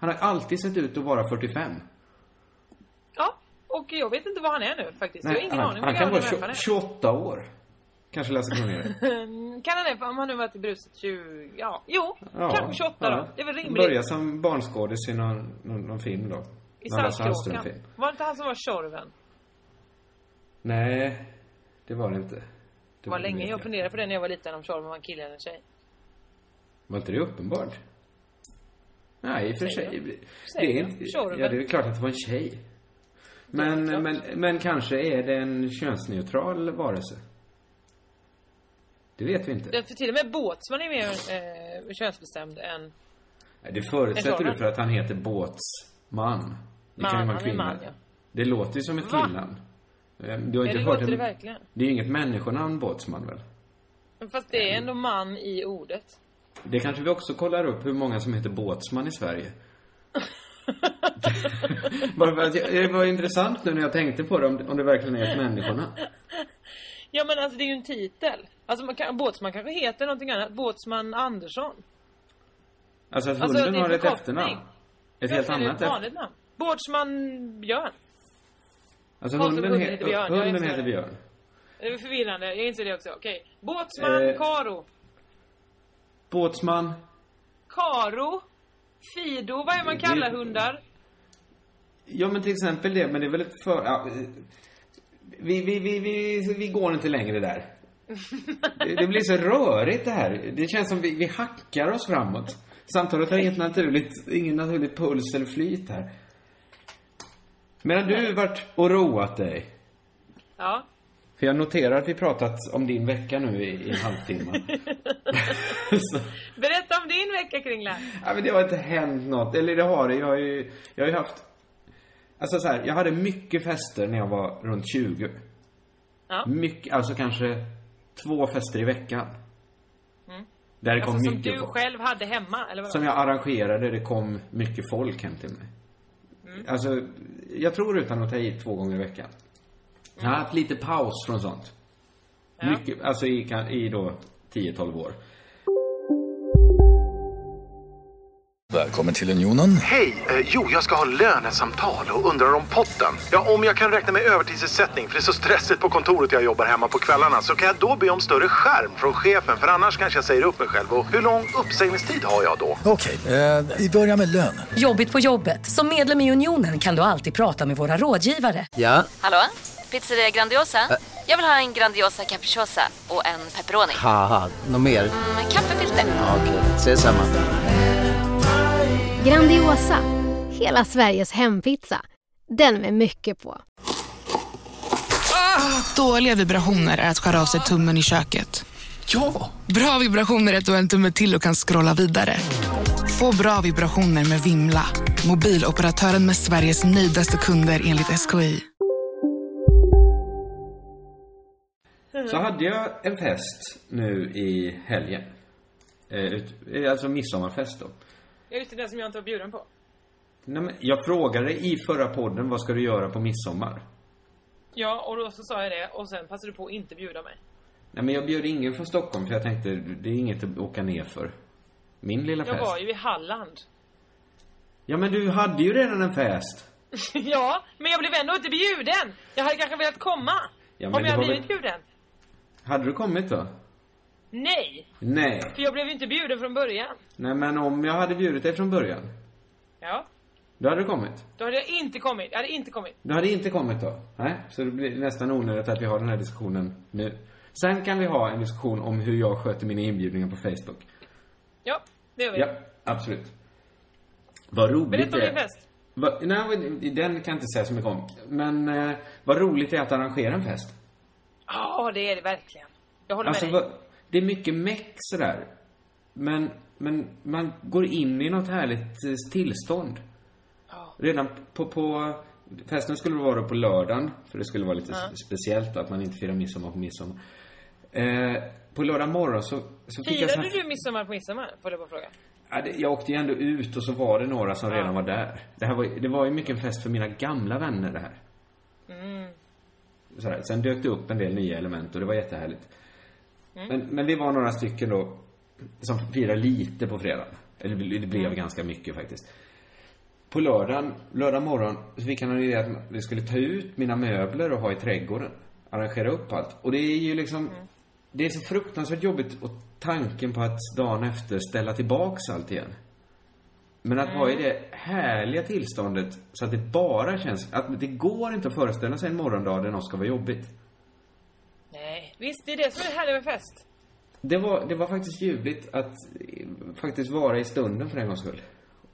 han har alltid sett ut att vara 45. Ja, och jag vet inte vad han är nu faktiskt. jag har ingen han, aning han hur kan vara människan 20, är. 28 år. Kanske Lasse Kronér. kan han det? Om han nu varit i bruset 20... Ja, jo. kanske 28 ja. då. Det är väl rimligt. Börja som barnskådis i någon, någon, någon film då. I Saltkråkan. Var det inte han som var Tjorven? Nej, det var det inte. Det Det var länge jag funderade på det när jag var liten om Tjorven var en kille eller en tjej. Var inte det uppenbart? Nej, i och för sig. Det är inte... Ja, det är klart att det var en tjej. Men, men, men kanske är det en könsneutral varelse. Det vet vi inte. Det- För till och med Båtsman är mer eh, könsbestämd än... Det förutsätter du för att han heter Båtsman. Det kan ju Man, vara är kvinna. man, ja. Det låter ju som ett killnamn. Eh, Du har Ja, inte det hört låter det en... verkligen. Det är ju inget människonamn, Båtsman väl? Fast det är ändå man i ordet. Det kanske vi också kollar upp hur många som heter Båtsman i Sverige. Bara för att jag, det var intressant nu när jag tänkte på det, om, om det verkligen är ett människonamn. Ja men alltså det är ju en titel. Alltså man kan, Båtsman kanske heter någonting annat. Båtsman Andersson. Alltså att Alltså, hunden är har ett efternamn. Ett helt Ja, det är annat ett vanligt namn. Båtsman Björn. Alltså hunden, hunden he, heter Björn, hunden heter. Björn. Det är förvirrande, jag inser det också. Okej. Båtsman Eh. Karo. Båtsman. Karo. Fido, vad är man kallar hundar? Ja men till exempel det, men det är väl ett för... Ja, vi, vi, vi, vi, vi går inte längre där. Det, det blir så rörigt det här. Det känns som vi, vi hackar oss framåt. Samtalet har inget naturligt, ingen naturligt puls eller flyt här. Medan du varit och roat dig. Ja. För jag noterar att vi pratat om din vecka nu i, i en halvtimme. Berätta om din vecka Kringla. ja, men det har inte hänt något. Eller det har det. Jag har ju, jag har ju haft... Alltså så här, jag hade mycket fester när jag var runt 20. Ja. Mycket, alltså kanske två fester i veckan. Där det kom Alltså som mycket du folk. själv hade hemma, eller vad? Som jag arrangerade, det kom mycket folk hem till mig. Mm. Alltså, jag tror utan att ta i två gånger i veckan. Jag har haft lite paus från sånt. Ja. Mycket, alltså i, i då 10-12 år. Välkommen till Unionen. Hej! Eh, jo, jag ska ha lönesamtal och undrar om potten. Ja, om jag kan räkna med övertidsersättning för det är så stressigt på kontoret jag jobbar hemma på kvällarna så kan jag då be om större skärm från chefen för annars kanske jag säger upp mig själv. Och hur lång uppsägningstid har jag då? Okej, eh, vi börjar med lön. Jobbigt på jobbet. Som medlem i Unionen kan du alltid prata med våra rådgivare. Ja, Hallå? Pizzeria Grandiosa? Jag vill ha en Grandiosa capriciosa och en pepperoni. något mer? Med kaffefilter. Ja, Okej, ses samma. Grandiosa, hela Sveriges hempizza. Den med mycket på. Dåliga vibrationer är att skära av sig tummen i köket. Ja! Bra vibrationer är att du har en tumme till och kan scrolla vidare. Få bra vibrationer med Vimla. Mobiloperatören med Sveriges nöjdaste kunder enligt SKI. Så hade jag en fest nu i helgen. Eh, ut, eh, alltså midsommarfest då. Ja, just det, den som jag inte var bjuden på. Nej, men jag frågade i förra podden, vad ska du göra på midsommar? Ja, och då så sa jag det och sen passade du på att inte bjuda mig. Nej men jag bjöd ingen från Stockholm för jag tänkte, det är inget att åka ner för. Min lilla Jag fest. var ju i Halland. Ja men du hade ju redan en fest. ja, men jag blev ändå inte bjuden. Jag hade kanske velat komma. Ja, om jag hade blivit väl- bjuden. Hade du kommit då? Nej, Nej. för jag blev inte bjuden från början. Nej men om jag hade bjudit dig från början. Ja. Då hade du kommit. Då hade jag inte kommit. Jag hade inte kommit. Du hade inte kommit då? Nej, så det blir nästan onödigt att vi har den här diskussionen nu. Sen kan vi ha en diskussion om hur jag sköter mina inbjudningar på Facebook. Ja, det gör vi. Ja, absolut. Vad roligt Berätta om det din är. fest. Va, nej, den kan jag inte säga så mycket om. Men eh, vad roligt det är att arrangera en fest. Ja, det är det verkligen. Jag håller Alltså, med dig. det är mycket meck sådär. Men, men man går in i något härligt eh, tillstånd. Redan på, på festen skulle det vara på lördagen, för det skulle vara lite Ja. speciellt att man inte firar midsommar på midsommar. Eh, på lördag morgon så, så fick jag sån Firade du midsommar på midsommar? Får jag bara fråga. ja, Jag åkte ju ändå ut och så var det några som Ja. redan var där. Det, här var, det var ju mycket en fest för mina gamla vänner det här. Mm. Sådär. Sen dök det upp en del nya element och det var jättehärligt. Mm. Men, men vi var några stycken då som firade lite på fredag. Eller det Mm. blev ganska mycket faktiskt. På lördagen, lördag morgon, så fick han en idé att vi skulle ta ut mina möbler och ha i trädgården. Arrangera upp allt. Och det är ju liksom, Mm. det är så fruktansvärt jobbigt och tanken på att dagen efter ställa tillbaks allt igen. Men att vara i det härliga tillståndet så att det bara känns, att det går inte att föreställa sig en morgondag där något ska vara jobbigt. Nej, visst det är det som är härligt med fest. Det var, det var faktiskt ljuvligt att faktiskt vara i stunden för en gångs skull.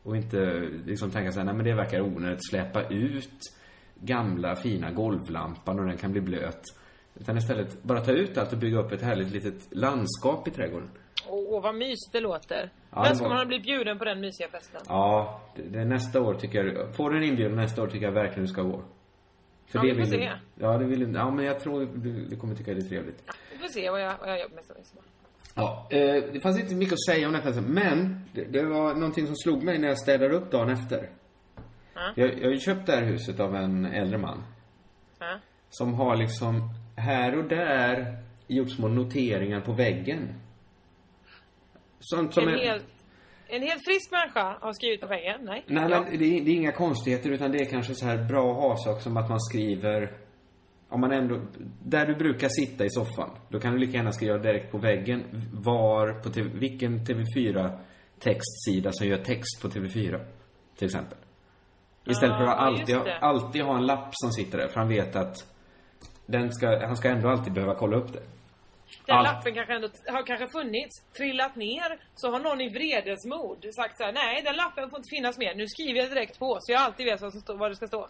Och inte liksom tänka så här, nej men det verkar onödigt, släppa ut gamla fina golvlampan och den kan bli blöt. Utan istället bara ta ut allt och bygga upp ett härligt litet landskap i trädgården. Åh, åh, vad mysigt det låter. Ja, det ska var- man ha blivit bjuden på den mysiga festen? Ja, det, det nästa år tycker jag, får du en inbjudan nästa år tycker jag verkligen du ska gå. Ja, vi får vill se. du- Ja, det vill Ja, men jag tror du, du kommer tycka det är trevligt. Vi får se vad jag, vad jag gör nästa midsommar. Ja, eh, det fanns inte mycket att säga om den festen, men det, det var någonting som slog mig när jag städade upp dagen efter. Ja. Jag, jag har ju köpt det här huset av en äldre man. Ja. Som har liksom här och där gjort små noteringar på väggen. Sånt som En, är... helt, en helt frisk människa har skrivit på väggen? Nej. Nej, men det är, det är inga konstigheter utan det är kanske så här bra att ha saker som att man skriver om man ändå, där du brukar sitta i soffan, då kan du lika gärna skriva direkt på väggen var, på TV, vilken TV4 textsida som gör text på TV4. Till exempel. Istället för att Ja, alltid, alltid ha en lapp som sitter där, för han vet att den ska, han ska ändå alltid behöva kolla upp det. Den Allt. lappen kanske ändå har kanske funnits, trillat ner, så har någon i vredesmod sagt så här: nej den lappen får inte finnas mer, nu skriver jag direkt på så jag alltid vet vad, som vad det ska stå.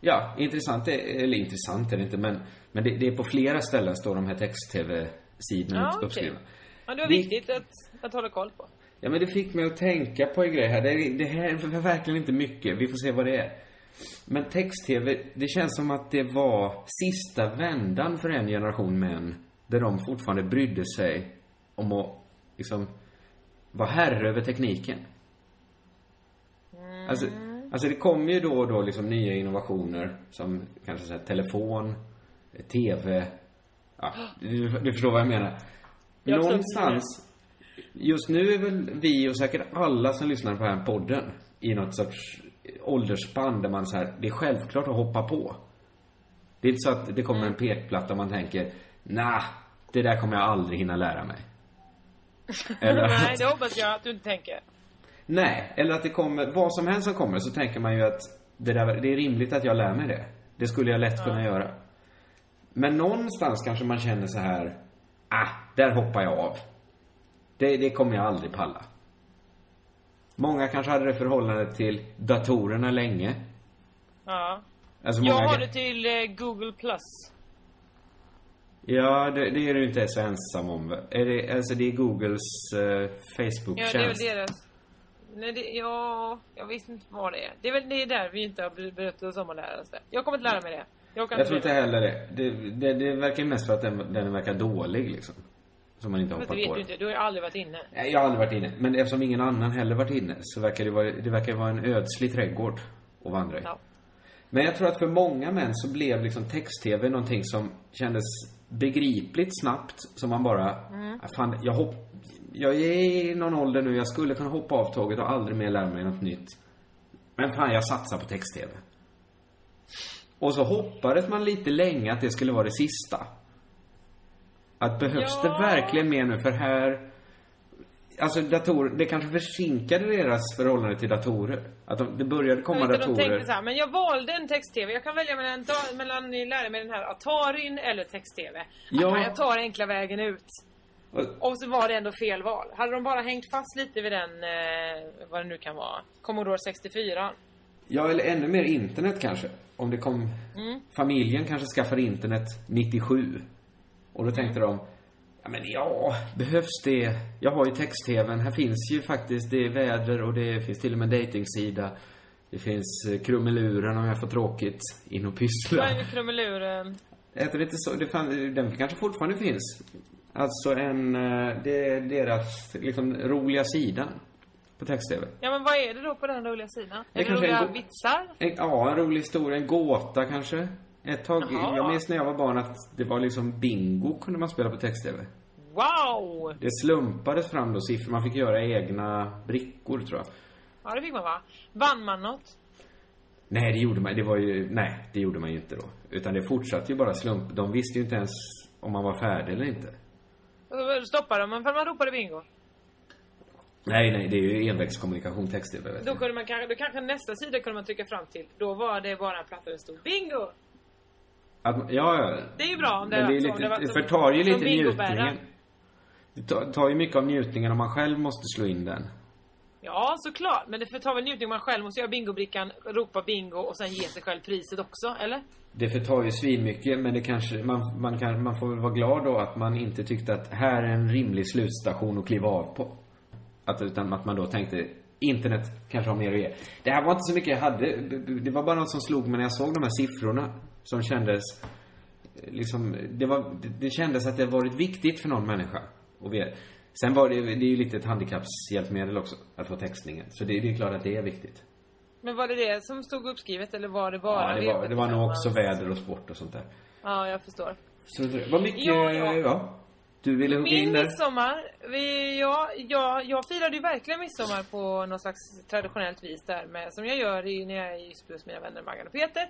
Ja, intressant, är- eller intressant är det inte, men, men det, det är på flera ställen står de här text-tv-sidorna Ja, uppskrivna. Ja, det var Vi- viktigt att, att hålla koll på. Ja, men det fick mig att tänka på en grej här. Det, det här är verkligen inte mycket. Vi får se vad det är. Men text-tv, det känns som att det var sista vändan för en generation män. Där de fortfarande brydde sig om att, liksom, vara herre över tekniken. Alltså, alltså det kommer ju då och då liksom nya innovationer som kanske så här, telefon, TV. Ja, du, du förstår vad jag menar. Jag Någonstans, just nu är väl vi och säkert alla som lyssnar på den här podden i något sorts åldersspann där man så här, det är självklart att hoppa på. Det är inte så att det kommer en pekplatta och man tänker, nah, det där kommer jag aldrig hinna lära mig. Eller nej, det hoppas jag att du inte tänker. Nej, eller att det kommer, vad som helst som kommer så tänker man ju att det, där, det är rimligt att jag lär mig det. Det skulle jag lätt kunna göra. Men någonstans kanske man känner så här, ah, där hoppar jag av. Det, det kommer jag aldrig palla. Många kanske hade det förhållandet till datorerna länge. Ja. Alltså jag många... har det till eh, Google Plus. Ja, det, det är du inte så ensam om? Är det, alltså det är Googles eh, Ja, det är väl Facebook-tjänst. deras... Nej, det, ja, jag vet inte vad det är. Det är väl det är där vi inte har ber- berett oss om att lära oss det. Jag kommer inte lära mig det. Jag, Jag tror inte heller det. Det, det. det verkar mest för att den, den verkar dålig liksom. Så man inte Fast det vet på du inte. Du har ju aldrig varit inne. Nej, Jag har aldrig varit inne. Men eftersom ingen annan heller varit inne så verkar det vara, det verkar vara en ödslig trädgård att vandra i. Ja. Men jag tror att för många män så blev liksom text-tv någonting som kändes begripligt snabbt. Som man bara, Mm. "Ah, fan, jag hopp... Jag är i någon ålder nu, jag skulle kunna hoppa av tåget och aldrig mer lära mig något nytt. Men fan, jag satsar på text-tv. Och så hoppades man lite länge att det skulle vara det sista. Att behövs Ja. det verkligen mer nu? För här... Alltså datorer, det kanske försinkade deras förhållande till datorer. Att de, det började komma Jag vet datorer. De tänkte så här, men jag valde en text-tv. Jag kan välja mellan, mellan lära mig den här Atarin eller text-tv. Ja. Ja. Jag tar enkla vägen ut. Och- Och så var det ändå fel val. Hade de bara hängt fast lite vid den, eh, vad det nu kan vara, Commodore 64. Ja, eller ännu mer internet kanske. Om det kom... Mm. Familjen kanske skaffade internet 97. Och då tänkte de, ja men ja, behövs det? Jag har ju text-tvn. Här finns ju faktiskt, det är väder och det finns till och med dejtingsida. Det finns eh, krumeluren om jag får tråkigt in och pyssla. Vad är krumeluren? Heter det inte så? Det fan, den kanske fortfarande finns. Alltså en, eh, det är deras liksom roliga sidan på text-tv. Ja men vad är det då på den roliga sidan? Är det roliga en vitsar? En, ja, en rolig historia. En gåta kanske. Ett tag, Jaha. jag minns när jag var barn att det var liksom bingo kunde man spela på text-tv. Wow! Det slumpades fram då siffror. Man fick göra egna brickor tror jag. Ja det fick man va? Vann man något? Nej, det gjorde man Det var ju, nej, det gjorde man ju inte då. Utan det fortsatte ju bara slump. De visste ju inte ens om man var färdig eller inte. Stoppade man för man ropade bingo? Nej, nej, det är ju envägskommunikation text-tv. Då kunde man kanske, då kanske nästa sida kunde man trycka fram till. Då var det bara en platta där det stod bingo! Att, ja. Det är ju bra om det, Men det, är lite, var det som- förtar ju lite njutningen. Det tar, tar ju mycket av njutningen om man själv måste slå in den. Ja, såklart. Men det förtar väl njutning om man själv måste göra bingobrickan, ropa bingo och sen ge sig själv priset också, eller? Det förtar ju svinmycket, men det kanske, man, man, kan, man får väl vara glad då att man inte tyckte att här är en rimlig slutstation att kliva av på. Att, utan att man då tänkte, internet kanske har mer att ge. Det här var inte så mycket jag hade. Det- Det var bara något som slog mig när jag såg de här siffrorna. Som kändes, eh, liksom, det var, det, kändes att det varit viktigt för någon människa. Och vi, sen var det, det är ju lite ett handikappshjälpmedel också, att få textningen. Så det, det är klart att det är viktigt. Men var det det som stod uppskrivet eller var det bara Ja, det var, det var nog också V75? väder och sport och sånt där. Ja, jag förstår. Så det var mycket, Ja, ja. Du ville hugga Min in där? midsommar, vi, ja, ja, jag firade ju verkligen midsommar på något slags traditionellt vis där med, som jag gör i, när jag är i Ysby hos mina vänner Maggan och Peter.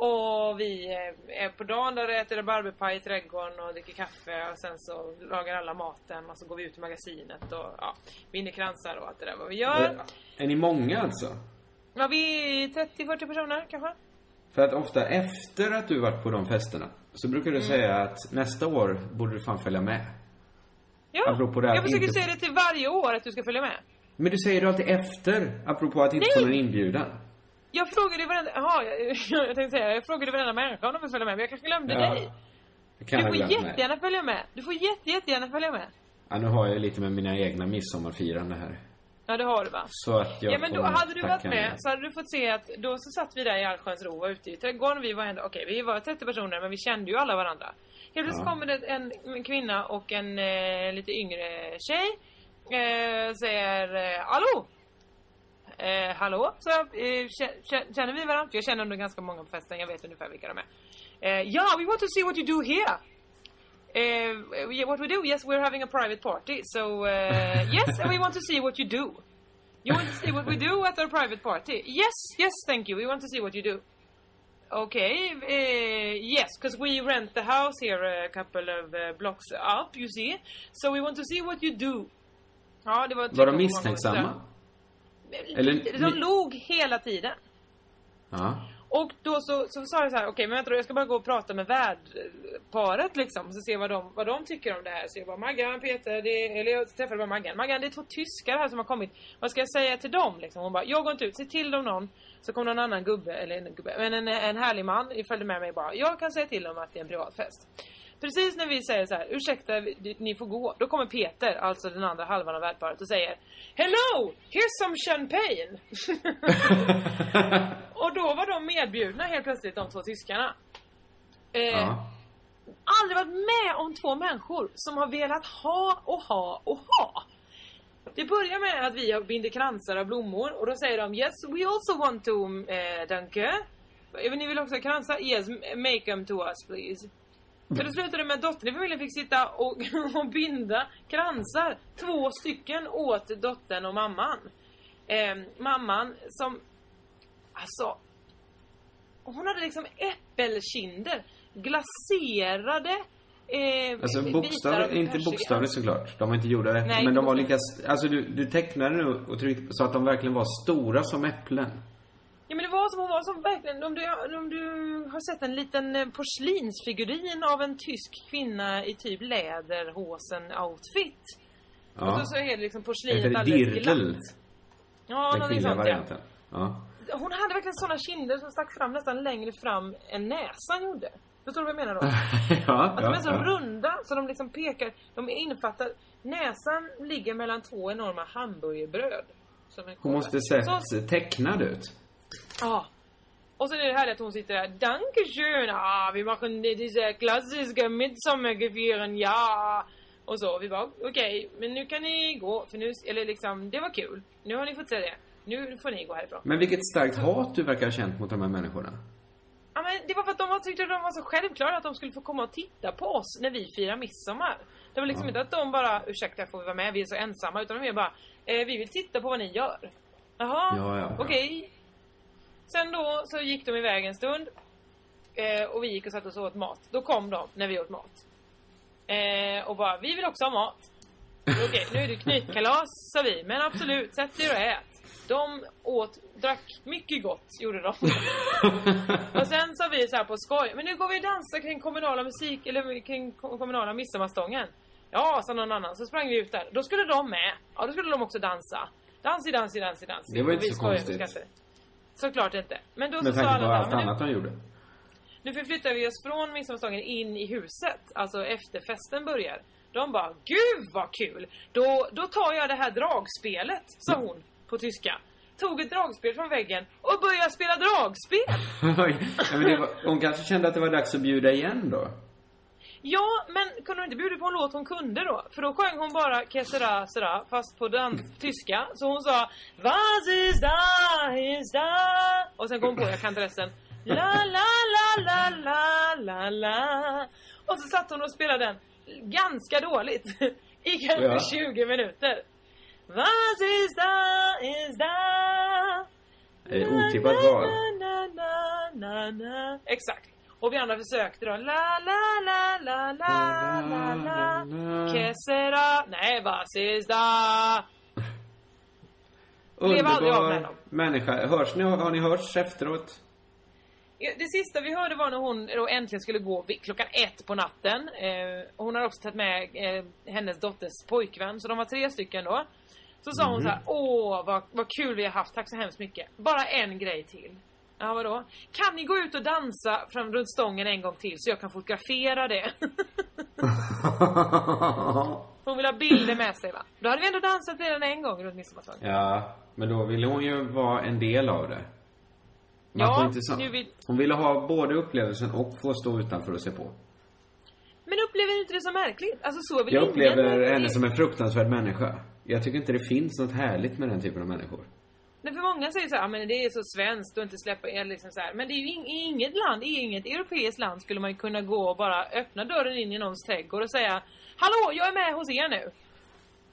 Och vi eh, är på dagen där och äter rabarberpaj i trädgården och dricker kaffe och sen så lagar alla maten och så går vi ut i magasinet och ja, vinner kransar och allt det där vad vi gör. Är ni många alltså? Ja, vi är 30-40 personer kanske. För att ofta efter att du varit på de festerna så brukar du Mm. säga att nästa år borde du fan följa med. Ja, Apropå det jag försöker inte- säga det till varje år att du ska följa med. Men du säger det alltid efter, apropå att inte Nej! få någon inbjudan. Jag frågade varenda, jaha, jag, jag tänkte säga, jag frågade varenda människa om de vill följa med, men jag kanske glömde Ja, dig. Kan Du får jättegärna följa med. Du får jätte, jättegärna följa med. Ja, nu har jag lite med mina egna midsommarfirande här. Ja, det har du va? Så att jag ja, men då hade du varit med så hade du fått se att då så satt vi där i Allsköns ro och ute i trädgården. Vi var ändå, okej, vi var 30 personer men vi kände ju alla varandra. Helt plötsligt Ja. kommer det en, en kvinna och en eh, lite yngre tjej. Eh, säger eh, Hallå! Eh, hallå? Så eh, kä- kä- känner vi varandra? Jag känner ändå ganska många på festen. Jag vet ungefär vilka de är. Eh, ja, we want to see what you do here. Uh, yeah, what we do? Yes, we're having a private party. So uh, yes, and we want to see what you do. You want to see what we do at our private party? Yes, yes, thank you. We want to see what you do. Okay, uh, yes, because we rent the house here a couple of uh, blocks up, you see. So we want to see what you do. Ja, det var Var de misstänksamma? Eller- De log hela tiden. Ja. Och då så, så sa jag så här, okej men vänta då, jag ska bara gå och prata med värdparet liksom. Så se vad de, vad de tycker om det här. Så jag bara, Maggan, Peter, det, eller jag träffade bara Maggan. Maggan, det är två tyskar här som har kommit. Vad ska jag säga till dem liksom? Hon bara, jag går inte ut, se till dem någon. Så kom någon annan gubbe, eller en gubbe, men en, en härlig man följde med mig bara. Jag kan säga till dem att det är en privat fest. Precis när vi säger så här, ursäkta, ni får gå. Då kommer Peter, alltså den andra halvan av värdparet och säger Hello! Here's some champagne! och då var de medbjudna helt plötsligt, de två tyskarna. Eh, Ja. Aldrig varit med om två människor som har velat ha och ha och ha. Det börjar med att vi binder kransar av blommor och då säger de Yes, we also want to, eh, danke. Ni vill också ha kransar? Yes, make them to us please. Så det slutade med att dottern i familjen fick sitta och, och binda kransar. Två stycken åt dottern och mamman. Eh, mamman som, alltså, hon hade liksom äppelkinder. Glaserade Eh, Alltså bitar bokstavligt, av inte bokstavligt såklart. De var inte gjorda rätt. Men de var lika, alltså du, du tecknade nu och tryckte så att de verkligen var stora som äpplen. Ja men det var som hon var som verkligen, om du, om du har sett en liten eh, porslinsfigurin av en tysk kvinna i typ läderhosen-outfit. Ja. Och så, så är det liksom porslinet alldeles glatt. Ja, Den kvinnliga varianten. Ja. Hon hade verkligen såna kinder som stack fram nästan längre fram än näsan gjorde. Förstår du vad jag menar då? ja, Att de är så ja. runda så de liksom pekar, de innefattar, näsan ligger mellan två enorma hamburgerbröd. Hon måste sett tecknad ut. Ja. Och sen är det här att hon sitter där. Dankeschön, ah, vi machen diese klassiska midsommargeführen, ja. Och så. Vi bara, okej, men nu kan ni gå. För nu, eller liksom, det var kul. Nu har ni fått se det. Nu får ni gå härifrån. Men vilket starkt hat du verkar ha känt mot de här människorna. Ja, men det var för att de var, tyckte de var så självklara att de skulle få komma och titta på oss när vi firar midsommar. Det var liksom Ja. inte att de bara, ursäkta får vi vara med, vi är så ensamma. Utan de är bara, eh, vi vill titta på vad ni gör. Jaha, Ja, ja, ja. okej. Sen då så gick de iväg en stund. Eh, och vi gick och satte oss och åt mat. Då kom de när vi åt mat. Eh, och bara, vi vill också ha mat. Okej, nu är det knytkalas, sa vi. Men absolut, sätt er och ät. De åt, drack mycket gott, gjorde de. och sen sa vi så här på skoj, men nu går vi och dansar kring kommunala musik, eller kring ko- kommunala midsommarstången. Ja, sa någon annan. Så sprang vi ut där. Då skulle de med. Ja, då skulle de också dansa. Dans i dans i dans i dans. Det var inte så konstigt. Såklart inte. Men då så Med sa alla så allt men nu- annat de gjorde. nu förflyttar vi oss från midsommarstången in i huset, alltså efter festen börjar. De bara, gud vad kul! Då, då tar jag det här dragspelet, sa hon på tyska. Tog ett dragspel från väggen och började spela dragspel! Oj. ja, men var, hon kanske kände att det var dags att bjuda igen då. Ja, men kunde hon inte bjuda på en låt hon kunde då? För då sjöng hon bara Kesera Sera, fast på dans, tyska. Så hon sa Was ist da, ist da Och sen kom hon på, jag kan inte resten. La la la la la la la Och så satt hon och spelade den ganska dåligt. I kanske Ja. 20 minuter. Was ist da, ist da otippat val. Exakt. Och vi andra försökte då. La, la, la, la, la, la, la. Que sera? Nej, was ist da? Blev aldrig av med Underbar dem. människa. Hörs ni, har ni hörts efteråt? Ja, Det sista vi hörde var när hon då äntligen skulle gå vid klockan ett på natten. Eh, hon har också tagit med eh, hennes dotters pojkvän, så de var tre stycken då. Så sa hon Mhm. så här: åh vad, vad kul vi har haft, tack så hemskt mycket. Bara en grej till. Ja vadå? Kan ni gå ut och dansa fram runt stången en gång till så jag kan fotografera det? hon vill ha bilder med sig va? Då hade vi ändå dansat redan en gång runt midsommarstången. Ja, men då ville hon ju vara en del av det. Man Ja, inte så. nu vill- Hon ville ha både upplevelsen och få stå utanför och se på. Men upplever ni inte det så märkligt? Alltså så vill Jag ingen- upplever henne som en fruktansvärd människa. Jag tycker inte det finns något härligt med den typen av människor. Men för många säger så här, "Ah, men det är så svenskt att inte släppa er liksom så här. Men det är ju ing- i inget land, i inget europeiskt land skulle man kunna gå och bara öppna dörren in i någons trädgård och säga Hallå, jag är med hos er nu.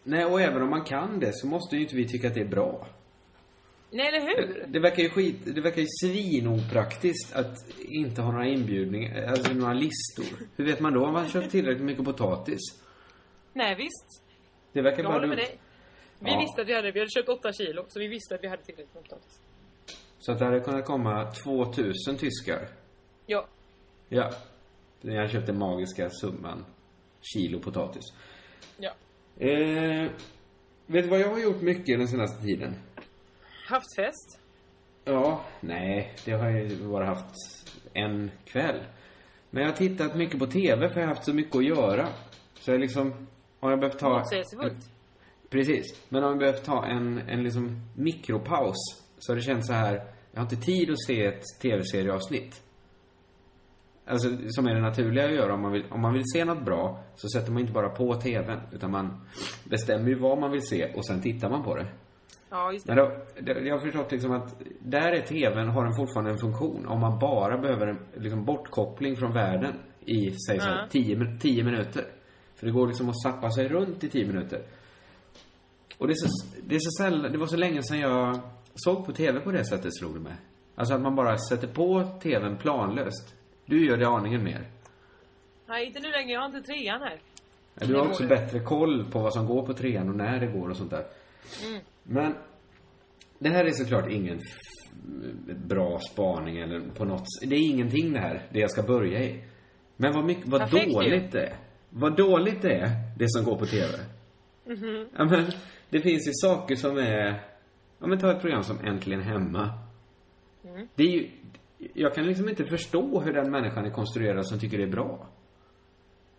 Nej, och även om man kan det så måste ju inte vi tycka att det är bra. Nej, eller hur? Det verkar ju skit, det verkar ju svinopraktiskt att inte ha några inbjudningar, alltså några listor. Hur vet man då om man köpt tillräckligt mycket potatis? Nej, visst. Det verkar Jag bara dumt. Vi Ja. visste att vi hade, vi hade köpt åtta kilo, så vi visste att vi hade tillräckligt med potatis. Så att det hade kunnat komma 2000 tyskar. Ja. Ja. När jag köpte magiska summan kilo potatis. Ja. Eh, vet du vad jag har gjort mycket den senaste tiden? Haft fest. Ja, nej, det har jag bara haft en kväll. Men jag har tittat mycket på TV för jag har haft så mycket att göra. Så jag liksom, har jag behövt ta... Motsägelsefullt. Precis. Men om jag behövt ta en, en liksom mikropaus så har det känts så här, jag har inte tid att se ett TV-serieavsnitt. Alltså, som är det naturliga att göra om man vill, om man vill se något bra så sätter man inte bara på TVn utan man bestämmer ju vad man vill se och sen tittar man på det. Ja, just Men det. då, det- jag har förstått liksom att där är TVn, har den fortfarande en funktion. Om man bara behöver en liksom bortkoppling från världen i, säg så här, Ja. 10, min- 10 minuter. För det går liksom att sappa sig runt i 10 minuter. Och det är så, det är så sällan, det var så länge sedan jag såg på TV på det sättet slog det mig. Alltså att man bara sätter på TVn planlöst. Du gör det aningen mer. Nej, inte nu längre. Jag har inte trean här. Du har också bättre koll på vad som går på trean och när det går och sånt där. Mm. Men det här är såklart ingen bra spaning eller på något Det är ingenting det här, det jag ska börja i. Men vad, mycket, vad Perfekt ju. dåligt det är. Vad dåligt det är, det som går på TV. Mhm. Ja, men det finns ju saker som är... Ja, men ta ett program som Äntligen Hemma. Mm. Det är ju... Jag kan liksom inte förstå hur den människan är konstruerad som tycker det är bra.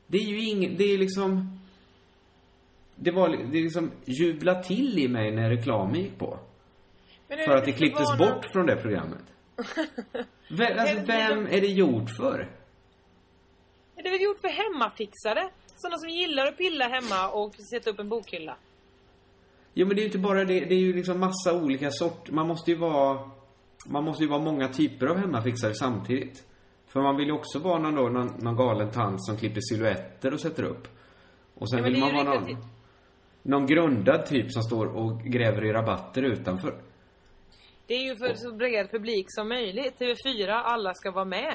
Det är ju ingen... Det är liksom... Det var det är liksom jubla till i mig när reklamen gick på. Är För att det klipptes bort från det programmet. Vem, alltså, Är vem är det gjort för? Är det väl gjort för hemmafixare? Sådana som gillar att pilla hemma och sätta upp en bokhylla. Jo, men det är ju inte bara det. Det är ju liksom massa olika sorter. Man måste ju vara... Man måste ju vara många typer av hemmafixare samtidigt. För man vill ju också vara någon, då, någon, någon galen tant som klipper silhuetter och sätter upp. Och sen Ja, vill man vara någon, någon grundad typ som står och gräver i rabatter utanför. Det är ju för så bred publik som möjligt. TV4, alla ska vara med.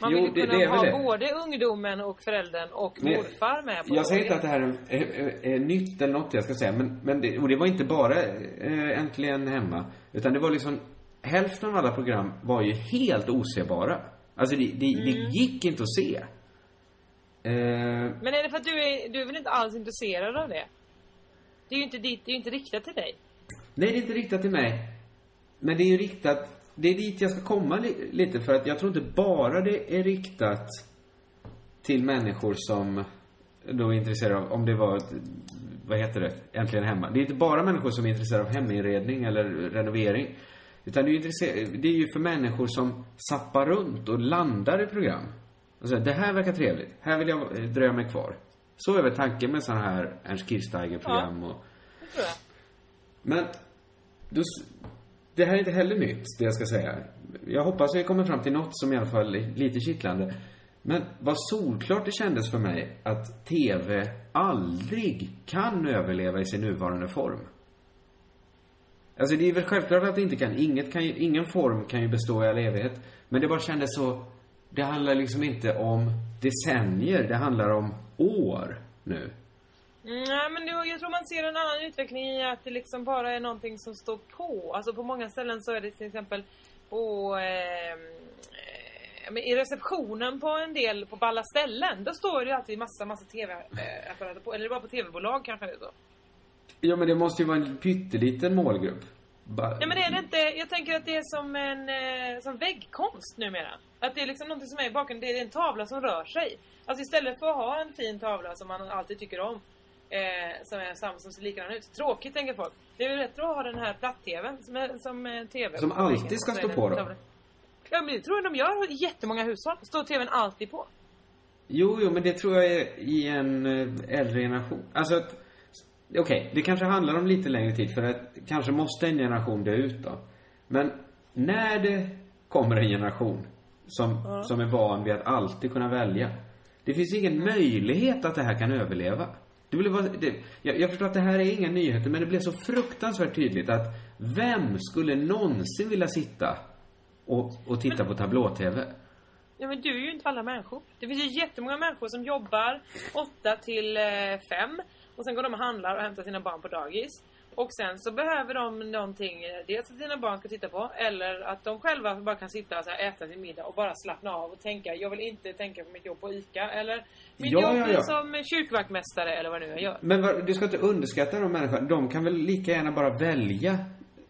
Man Jo, vill ju det- kunna det ha det. både ungdomen och föräldern och Men- morfar med på Jag säger inte att det här är, är, är, nytt eller något jag ska säga, men, men det, och det var inte bara äh, Äntligen Hemma. Utan det var liksom, hälften av alla program var ju helt osebara. Alltså det, det, det Mm. gick inte att se. Eh, Men är det för att du är, du är väl inte alls intresserad av det? Det är ju inte ditt, det är inte riktat till dig. nej, det är inte riktat till mig. Men det är ju riktat, det är dit jag ska komma li, lite för att jag tror inte bara det är riktat till människor som då är intresserade av, om det var, vad heter det, Äntligen Hemma. Det är inte bara människor som är intresserade av heminredning eller renovering. Utan det är det är ju för människor som sappar runt och landar i program. Alltså, det här verkar trevligt. Här vill jag dröja mig kvar. Så är väl tanken med sådana här Ernst Kirchsteiger-program och... Det tror jag. Men, då, det här är inte heller nytt, det jag ska säga. Jag hoppas vi kommer fram till något som i alla fall är lite kittlande. Men vad solklart det kändes för mig att TV aldrig kan överleva i sin nuvarande form. Alltså det är väl självklart att det inte kan. Inget kan ju, ingen form kan ju bestå i all evighet. Men det bara kändes så... Det handlar liksom inte om decennier, det handlar om år nu. Mm, Nej men det, jag tror man ser en annan utveckling i att det liksom bara är någonting som står på. Alltså på många ställen så är det till exempel på eh, eh, i receptionen på en del, på alla ställen, då står det ju alltid massa, massa TV-apparater på. Eller bara på TV-bolag kanske det är så. Ja men det måste ju vara en pytteliten målgrupp. Nej men är det inte, jag tänker att det är som en, eh, som väggkonst numera. Att det är liksom någonting som är i bakgrunden, det är en tavla som rör sig. Alltså istället för att ha en fin tavla som man alltid tycker om. Eh, som är samma som ser likadan ut. Tråkigt tänker folk. Det är ju rätt att ha den här platt-tvn som, är, som är TV. Som alltid ska stå på då? Ja men det tror jag de gör i jättemånga hushåll. Står TVn alltid på. Jo, jo, men det tror jag är i en eh, äldre generation. Alltså att... Okej, det kanske handlar om lite längre tid för att kanske måste en generation dö ut då. Men när det kommer en generation som, Ja. som är van vid att alltid kunna välja. Det finns ingen möjlighet att det här kan överleva. Det blir bara, det, jag, jag förstår att det här är inga nyheter, men det blev så fruktansvärt tydligt att vem skulle någonsin vilja sitta och, och titta på tablå-tv? Ja men du är ju inte alla människor. Det finns ju jättemånga människor som jobbar 8 till eh, 5 och sen går de och handlar och hämtar sina barn på dagis. Och sen så behöver de någonting, dels att sina barn ska titta på eller att de själva bara kan sitta och så här, äta sin middag och bara slappna av och tänka jag vill inte tänka på mitt jobb på ICA eller mitt Ja, jobb ja, ja. som kyrkvaktmästare eller vad nu jag gör. Men vad, du ska inte underskatta de människorna. De kan väl lika gärna bara välja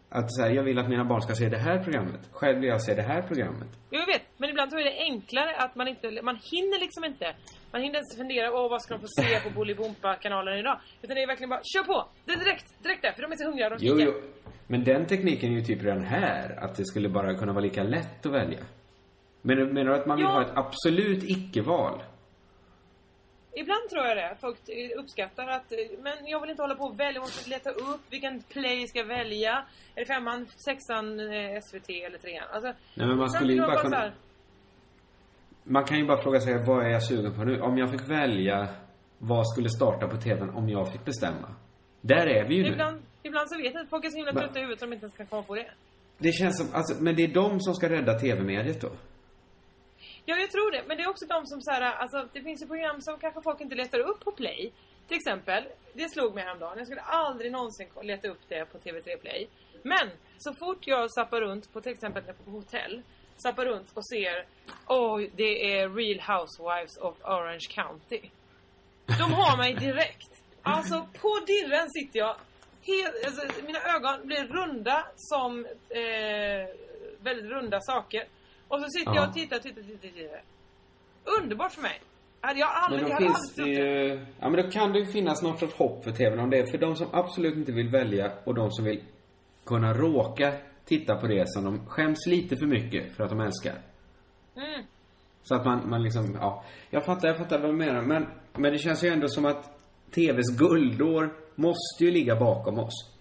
att säga, jag vill att mina barn ska se det här programmet. Själv vill jag se det här programmet. Jag vet. Men ibland tror jag det är enklare att man inte... Man hinner liksom inte. Man hinner inte fundera, åh vad ska de få se på Bolibompa-kanalen idag? Utan det är verkligen bara, kör på! Det är direkt, direkt där, för de är så hungriga de Jo, jo. Men den tekniken är ju typ redan här. Att det skulle bara kunna vara lika lätt att välja. Men menar du att man vill Ja. ha ett absolut icke-val? Ibland tror jag det. Folk uppskattar att, men jag vill inte hålla på och välja, jag måste leta upp vilken play ska jag välja. Är det femman, sexan, eh, SVT eller trean? Alltså, Nej, men man skulle ju bara så kunna- Man kan ju bara fråga sig, vad är jag sugen på nu? Om jag fick välja vad skulle starta på TVn om jag fick bestämma? Där är vi ju nu. Ibland, ibland så vet jag att folk är så himla trötta i huvudet att de inte ens kan komma på det. Det känns som, alltså, men det är de som ska rädda TV-mediet då? Ja, jag tror det. Men det är också de som så här, alltså det finns ju program som kanske folk inte letar upp på Play. Till exempel, det slog mig häromdagen. Jag skulle aldrig någonsin leta upp det på TV3 Play. Men så fort jag zappar runt på till exempel på hotell, zappar runt och ser, åh, det är Real Housewives of Orange County. De har mig direkt. Alltså på dirren sitter jag. Helt, alltså, mina ögon blir runda som eh, väldigt runda saker. Och så sitter Ja. jag och tittar, tittar, tittar, tittar. Underbart för mig. Hade jag Men aldrig, då jag hade finns det ju... Ja, men då kan det ju finnas någon sorts hopp för TVn om det för de som absolut inte vill välja och de som vill kunna råka titta på det som de skäms lite för mycket för att de älskar. Mm. Så att man, man liksom, ja. Jag fattar, jag fattar vad du menar. Men, men det känns ju ändå som att TVs guldår måste ju ligga bakom oss.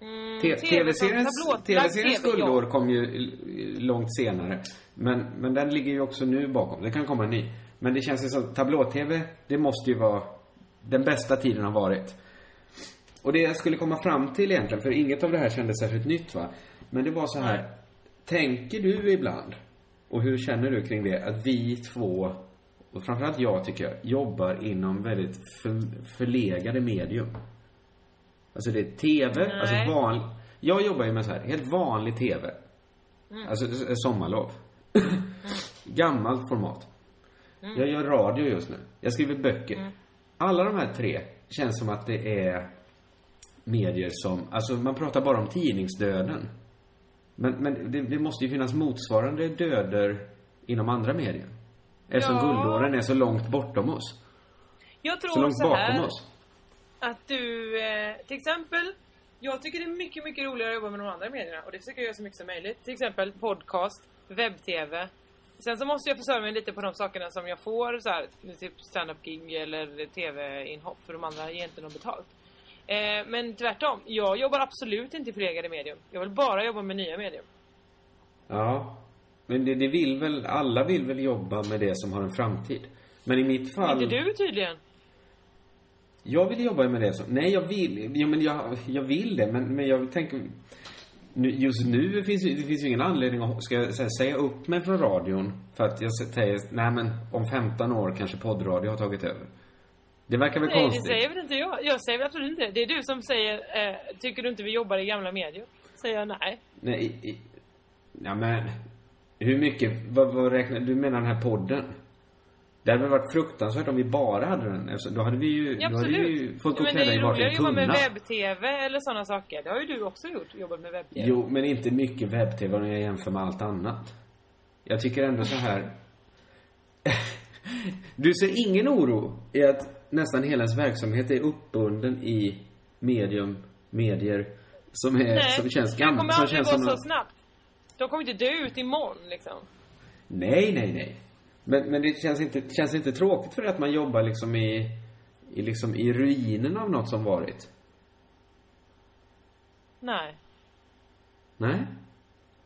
Mm, TV-seriens TV, ja. guldår kom ju långt senare. Men, men den ligger ju också nu bakom. Det kan komma en ny. Men det känns ju som tablå-TV, det måste ju vara den bästa tiden har varit. Och det jag skulle komma fram till egentligen, för inget av det här kändes särskilt nytt va. Men det var så här. Tänker du ibland, och hur känner du kring det, att vi två, och framförallt jag tycker jag, jobbar inom väldigt för, förlegade medium? Alltså det är TV, Nej. alltså van... Jag jobbar ju med så här, helt vanlig TV. Mm. Alltså sommarlov. Gammalt format. Mm. Jag gör radio just nu. Jag skriver böcker. Alla de här tre känns som att det är medier som, alltså man pratar bara om tidningsdöden. Men, men det, det måste ju finnas motsvarande döder inom andra medier. Eftersom Ja. guldåren är så långt bortom oss. Jag tror Så långt så här, bakom oss. att du, eh, till exempel, jag tycker det är mycket, mycket roligare att jobba med de andra medierna och det försöker jag göra så mycket som möjligt. Till exempel podcast, webb-tv. Sen så måste jag försörja mig lite på de sakerna som jag får så här, typ stand-up-gig eller tv-inhopp för de andra ger inte något betalt. Eh, men tvärtom, jag jobbar absolut inte i förlegade medium. Jag vill bara jobba med nya medium. Ja. Men det, det vill väl, alla vill väl jobba med det som har en framtid. Men i mitt fall... Inte du tydligen. Jag vill jobba med det som... Nej, jag vill... Ja, men jag, jag vill det, men, men jag tänker... Just nu finns det finns ju ingen anledning att ska jag säga, säga upp mig från radion för att jag säger, nej men om 15 år kanske poddradio har tagit över. Det verkar väl Nej, konstigt? det säger väl inte jag. Jag säger väl absolut inte det. Det är du som säger, eh, tycker du inte vi jobbar i gamla medier? Säger jag nej. Nej, i, i, ja men... Hur mycket, vad, vad räknar, du menar den här podden? Det hade väl varit fruktansvärt om vi bara hade den. Alltså, Då hade vi ju, Ja, då hade vi ju fått gå Men det klädda är i ju roligare varsin att jobba med tunna. webb-tv eller sådana saker. Det har ju du också gjort, jobbat med webb-tv. Jo, men inte mycket webb-tv om jag jämför med allt annat. Jag tycker ändå så här... du ser ingen oro i att nästan hela ens verksamhet är uppbunden i medium, medier som, är, Nej, som känns det kommer gammalt. Som aldrig gå så någon- snabbt. De kommer inte dö ut imorgon liksom. Nej, nej, nej. Men, men det känns inte, känns inte tråkigt för att man jobbar liksom i, i, liksom i ruinen av något som varit? Nej. Nej?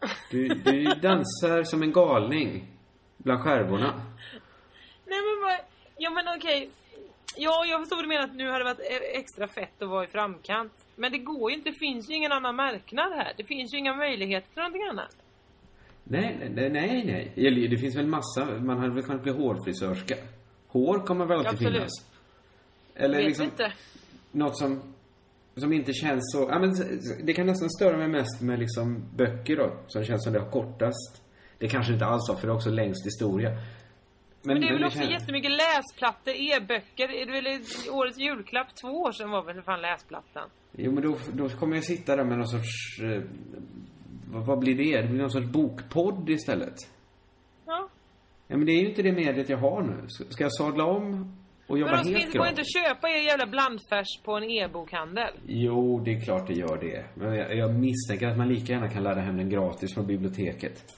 Du, du dansar som en galning bland skärvorna. Nej men vad, ja men okej. Ja, jag förstår vad du menar att nu hade det varit e- extra fett att vara i framkant. Men det går ju inte, det finns ju ingen annan marknad här. Det finns ju inga möjligheter för någonting annat. Nej, nej, nej, nej. Det finns väl massa, man hade väl kunnat bli hårfrisörska. Hår kommer väl alltid Absolut. finnas. Eller Vet liksom, inte. något som, som inte känns så, ja men det kan nästan störa mig mest med liksom böcker då, som känns som det har kortast. Det kanske inte alls har, för det är också längst historia. Men, det är väl också känns- jättemycket läsplattor, e-böcker. Är det väl årets julklapp? Två år sedan var väl fan läsplattan. Jo, men då, då kommer jag sitta där med någon sorts... Eh, vad, vad blir det? Det blir någon sorts bokpodd istället. Ja. Ja, men det är ju inte det mediet jag har nu. Ska jag sadla om och jobba Men då helt finns, går det gratis? inte att köpa er jävla blandfärs på en e-bokhandel? Jo, det är klart det gör det. Men jag, jag misstänker att man lika gärna kan ladda hem den gratis från biblioteket.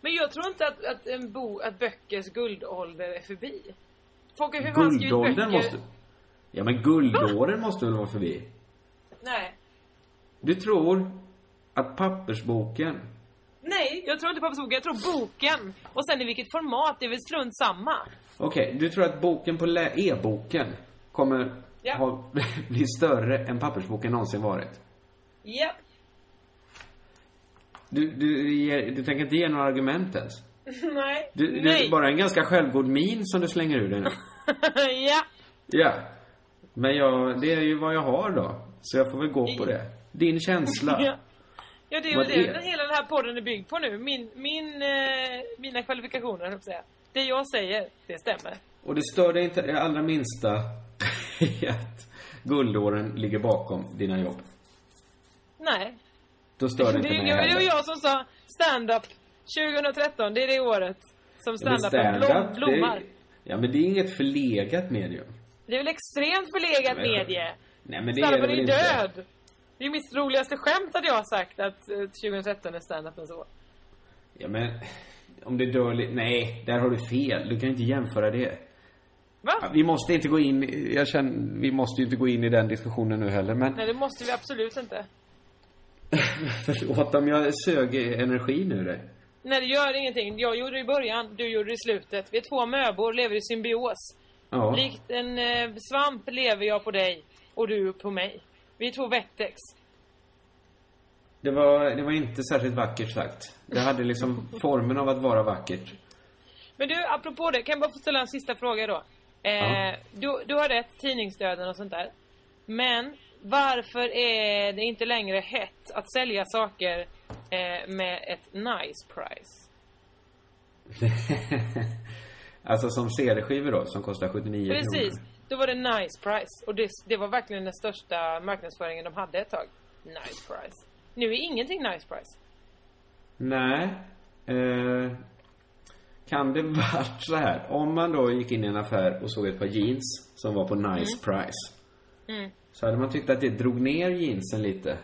Men jag tror inte att, att, en bo, att böckers guldålder är förbi. Folk har hur fan skrivit böcker... måste... Ja, men guldåren måste väl vara förbi? Nej. Du tror att pappersboken... Nej, jag tror inte på boken. Jag tror boken. Och sen i vilket format, det är väl strunt samma. Okej, du tror att boken på e-boken kommer Ja. ha, bli större än pappersboken någonsin varit? Japp. Du, du, ger, du tänker inte ge några argument ens? Nej. Du, det Nej. är bara en ganska självgod min som du slänger ur dig nu. ja. Ja. Men jag, det är ju vad jag har då. Så jag får väl gå på det. Din känsla. Ja. Ja, det är ju Vad det är- den hela den här podden är byggd på nu. Min, min, eh, mina kvalifikationer, höll jag säga. Det jag säger, det stämmer. Och det stör dig inte det allra minsta i att guldåren ligger bakom dina jobb. Nej. Då stör det inte mig det var jag som sa stand-up 2013, det är det året som Men stand-upen blom, stand-up, blommar. det, ja men det är inget förlegat medium. Det är väl extremt förlegat Men- medie. Nej men det är det väl är inte. död. Det är mitt roligaste skämt hade jag sagt att eh, 2013 är stand-upens år. Ja men, om det dör lite, nej, där har du fel. Du kan inte jämföra det. Va? Ja, vi måste inte gå in, jag känner, vi måste ju inte gå in i den diskussionen nu heller, men Nej, det måste vi absolut inte. Förlåt om jag sög energi nu dig. Nej, det gör ingenting. Jag gjorde det i början, du gjorde det i slutet. Vi är två möbor, lever i symbios. Ja. Likt en eh, svamp lever jag på dig och du på mig. Vi är två Wettex. Det var, det var inte särskilt vackert sagt. Det hade liksom formen av att vara vackert. Men du, apropå det, kan jag bara få ställa en sista fråga då? Eh, Ja. du, du har rätt, tidningsdöden och sånt där. Men varför är det inte längre hett att sälja saker eh, med ett nice price? alltså som CD-skivor då, som kostar 79 Precis, kronor. då var det nice price. Och det, det var verkligen den största marknadsföringen de hade ett tag. Nice price. Nu är ingenting nice price. Nej. Eh, kan det varit så här? Om man då gick in i en affär och såg ett par jeans som var på nice price. Mm. Så hade man tyckt att det drog ner jeansen lite.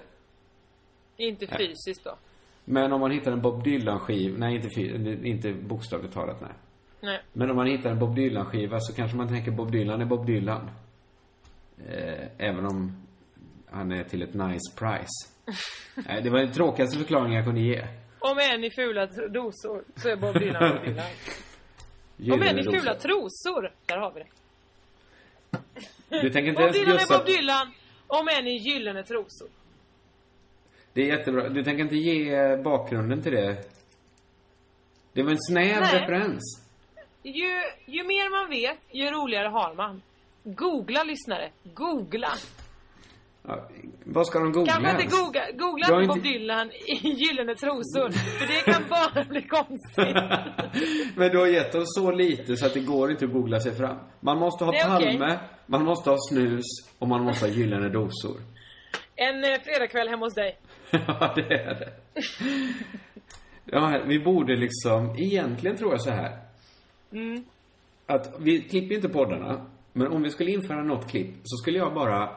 Inte fysiskt då. Men om man hittar en Bob Dylan-skiva, nej inte, inte bokstavligt talat nej. Nej. Men om man hittar en Bob Dylan-skiva så kanske man tänker Bob Dylan är Bob Dylan. Eh, även om han är till ett nice price. Nej, det var den tråkigaste förklaringen jag kunde ge. Om en i fula dosor så är Bob Dylan Bob Dylan. Om en i fula rosor. trosor, där har vi det. Du tänker inte Bob ens Dylan är. Bob Dylan, om en i gyllene trosor. Det är jättebra. Du tänker inte ge bakgrunden till det? Det var en snäv Nej. referens. Ju, ju mer man vet, ju roligare har man. Googla lyssnare. Googla. Ja, vad ska de googla Kanske inte ens? googla, googla har inte Bob inte- Dylan i gyllene trosor. För det kan bara bli konstigt. Men du har gett oss så lite så att det går inte att googla sig fram. Man måste ha. Palme, man måste ha snus och man måste ha gyllene dosor. En eh, fredagkväll hemma hos dig. ja, det är det. Ja, vi borde liksom, egentligen tror jag så här. Mm. Att vi klipper inte poddarna. Men om vi skulle införa något klipp så skulle jag bara,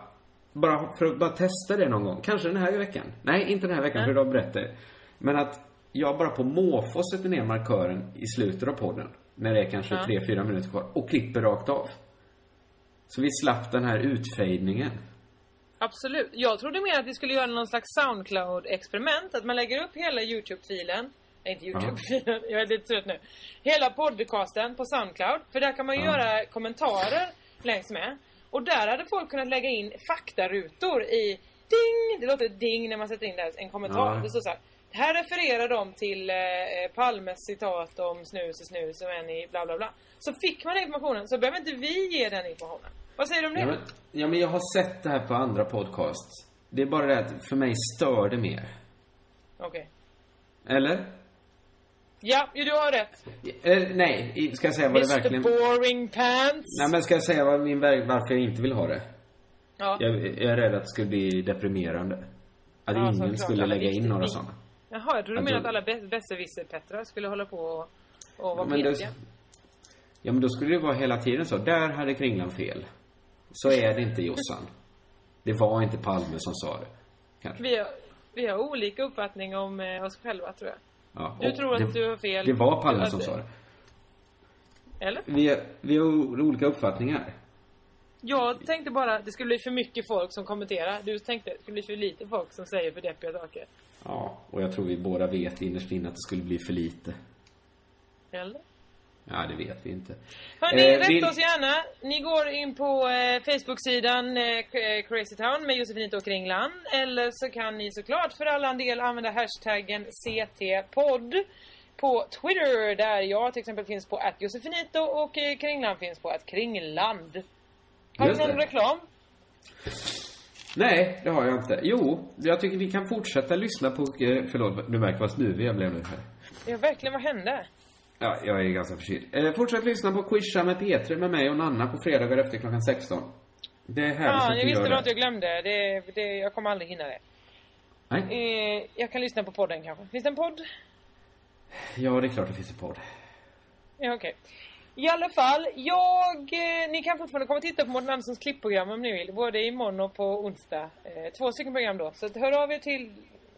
bara för att bara testa det någon gång. Kanske den här veckan. Nej, inte den här veckan för idag berättar. Men att jag bara på måfå sätter ner markören i slutet av podden. När det är kanske Ja. tre fyra minuter kvar. Och klipper rakt av. Så vi slapp den här utfejdningen. Absolut. Jag trodde mer att vi skulle göra någon slags Soundcloud-experiment. Att man lägger upp hela YouTube-filen. Nej, inte YouTube-filen. Jag är lite trött nu. Hela podcasten på Soundcloud. För där kan man ju Ja. göra kommentarer längs med. Och där hade folk kunnat lägga in faktarutor i ding. Det låter ding när man sätter in där en kommentar. Ja. Det står så här. Här refererar de till eh, Palmes citat om snus och snus och en i bla bla bla. Så fick man den informationen så behöver inte vi ge den informationen. Vad säger du om det? Ja men, ja, men jag har sett det här på andra podcasts. Det är bara det att för mig stör det mer. Okej. Eller? Ja, du har rätt. Eh, nej, ska jag säga vad det Mr verkligen... Boring Pants. Nej, men ska jag säga vad min väg, varför jag inte vill ha det? Ja. Jag, jag är rädd att det skulle bli deprimerande. Att Ja, ingen skulle lägga in några sådana. Jaha, jag trodde du menade att alla besserwisser-Pettrar skulle hålla på och, och vara det- petiga. Ja, men då skulle det vara hela tiden så. Där hade Kringlan fel. Så är det inte, Jossan. Det var inte Palme som sa det. Kanske. Vi har, vi har olika uppfattning om eh, oss själva, tror jag. Ja, Du tror att det, du har fel. Det var Palme som sa det. Eller? Vi, vi har olika uppfattningar. Jag tänkte bara att det skulle bli för mycket folk som kommenterar. Du tänkte att det skulle bli för lite folk som säger för deppiga saker. Ja, och jag tror vi båda vet innerst inne att det skulle bli för lite. Eller? Ja, det vet vi inte. Hörni, Eh, rätta vill- oss gärna. Ni går in på eh, Facebook-sidan eh, K- Crazy Town med Josefinito och Kringlan. Eller så kan ni såklart för alla en del använda hashtaggen CT-podd. på Twitter där jag till exempel finns på att Josefinito och eh, Kringland finns på att Kringland. Har Just du någon det. reklam? Nej, det har jag inte. Jo, jag tycker vi kan fortsätta lyssna på... eh, Förlåt, du märker vad snuvig jag blev nu här. Ja, verkligen, vad hände? Ja, jag är ganska förkyld. Eh, fortsätt lyssna på Quizza med Petri med mig och Nanna på fredagar efter klockan 16. Det är härligt Ja, att jag ni visste gör då det. att jag glömde. Det, det, jag kommer aldrig hinna det. Nej. Eh, jag kan lyssna på podden kanske. Finns det en podd? Ja, det är klart det finns en podd. Ja, okej. I alla fall, jag... Eh, ni kan fortfarande komma och titta på Mårten Anderssons klippprogram om ni vill. Både imorgon och på onsdag. Eh, två stycken program då. Så hör av er till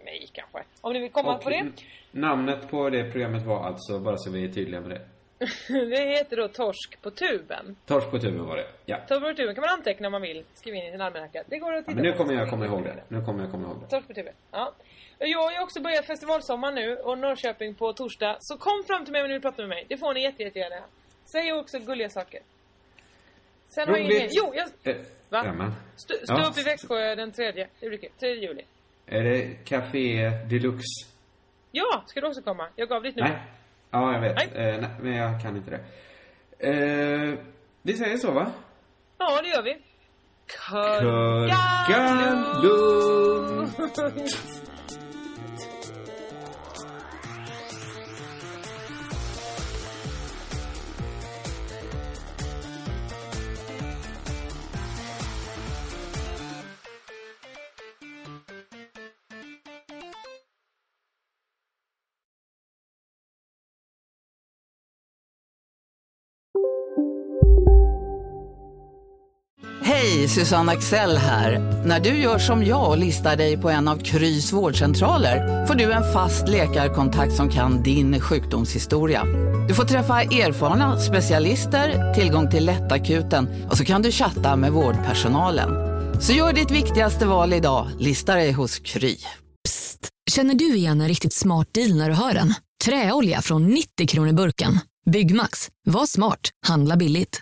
mig kanske. Om ni vill komma Och på det. Namnet på det programmet var alltså, bara så vi är tydliga med det. det heter då Torsk på tuben. Torsk på tuben var det. Ja. Torsk på tuben kan man anteckna om man vill. Skriva in i sin almanacka. Det går att titta Men nu på. kommer jag komma ihåg det. Nu kommer jag komma ihåg det. Torsk på tuben. Ja. Jag har ju också börjat festivalsommar nu och Norrköping på torsdag. Så kom fram till mig om ni vill prata med mig. Det får ni jätte, jättegärna. Säg också gulliga saker. Sen har jag ingen... Jo, jag... Eh, Va? Stå, stå Ja. upp i Växjö den tredje. Det blir kul. 3 juli. Är det Café Deluxe? Ja, ska du också komma? Jag gav ditt nummer. Nej. Ja, jag vet. Nej. Eh, nej, men jag kan inte det. Eh, vi säger så, va? Ja, det gör vi. Körkan Susanne Axel här. När du gör som jag och listar dig på en av Krys vårdcentraler får du en fast läkarkontakt som kan din sjukdomshistoria. Du får träffa erfarna specialister, tillgång till lättakuten och så kan du chatta med vårdpersonalen. Så gör ditt viktigaste val idag, listar dig hos Kry. Psst, Känner du igen en riktigt smart deal när du hör den? Träolja från 90 kronor burken. Byggmax. Var smart. Handla billigt.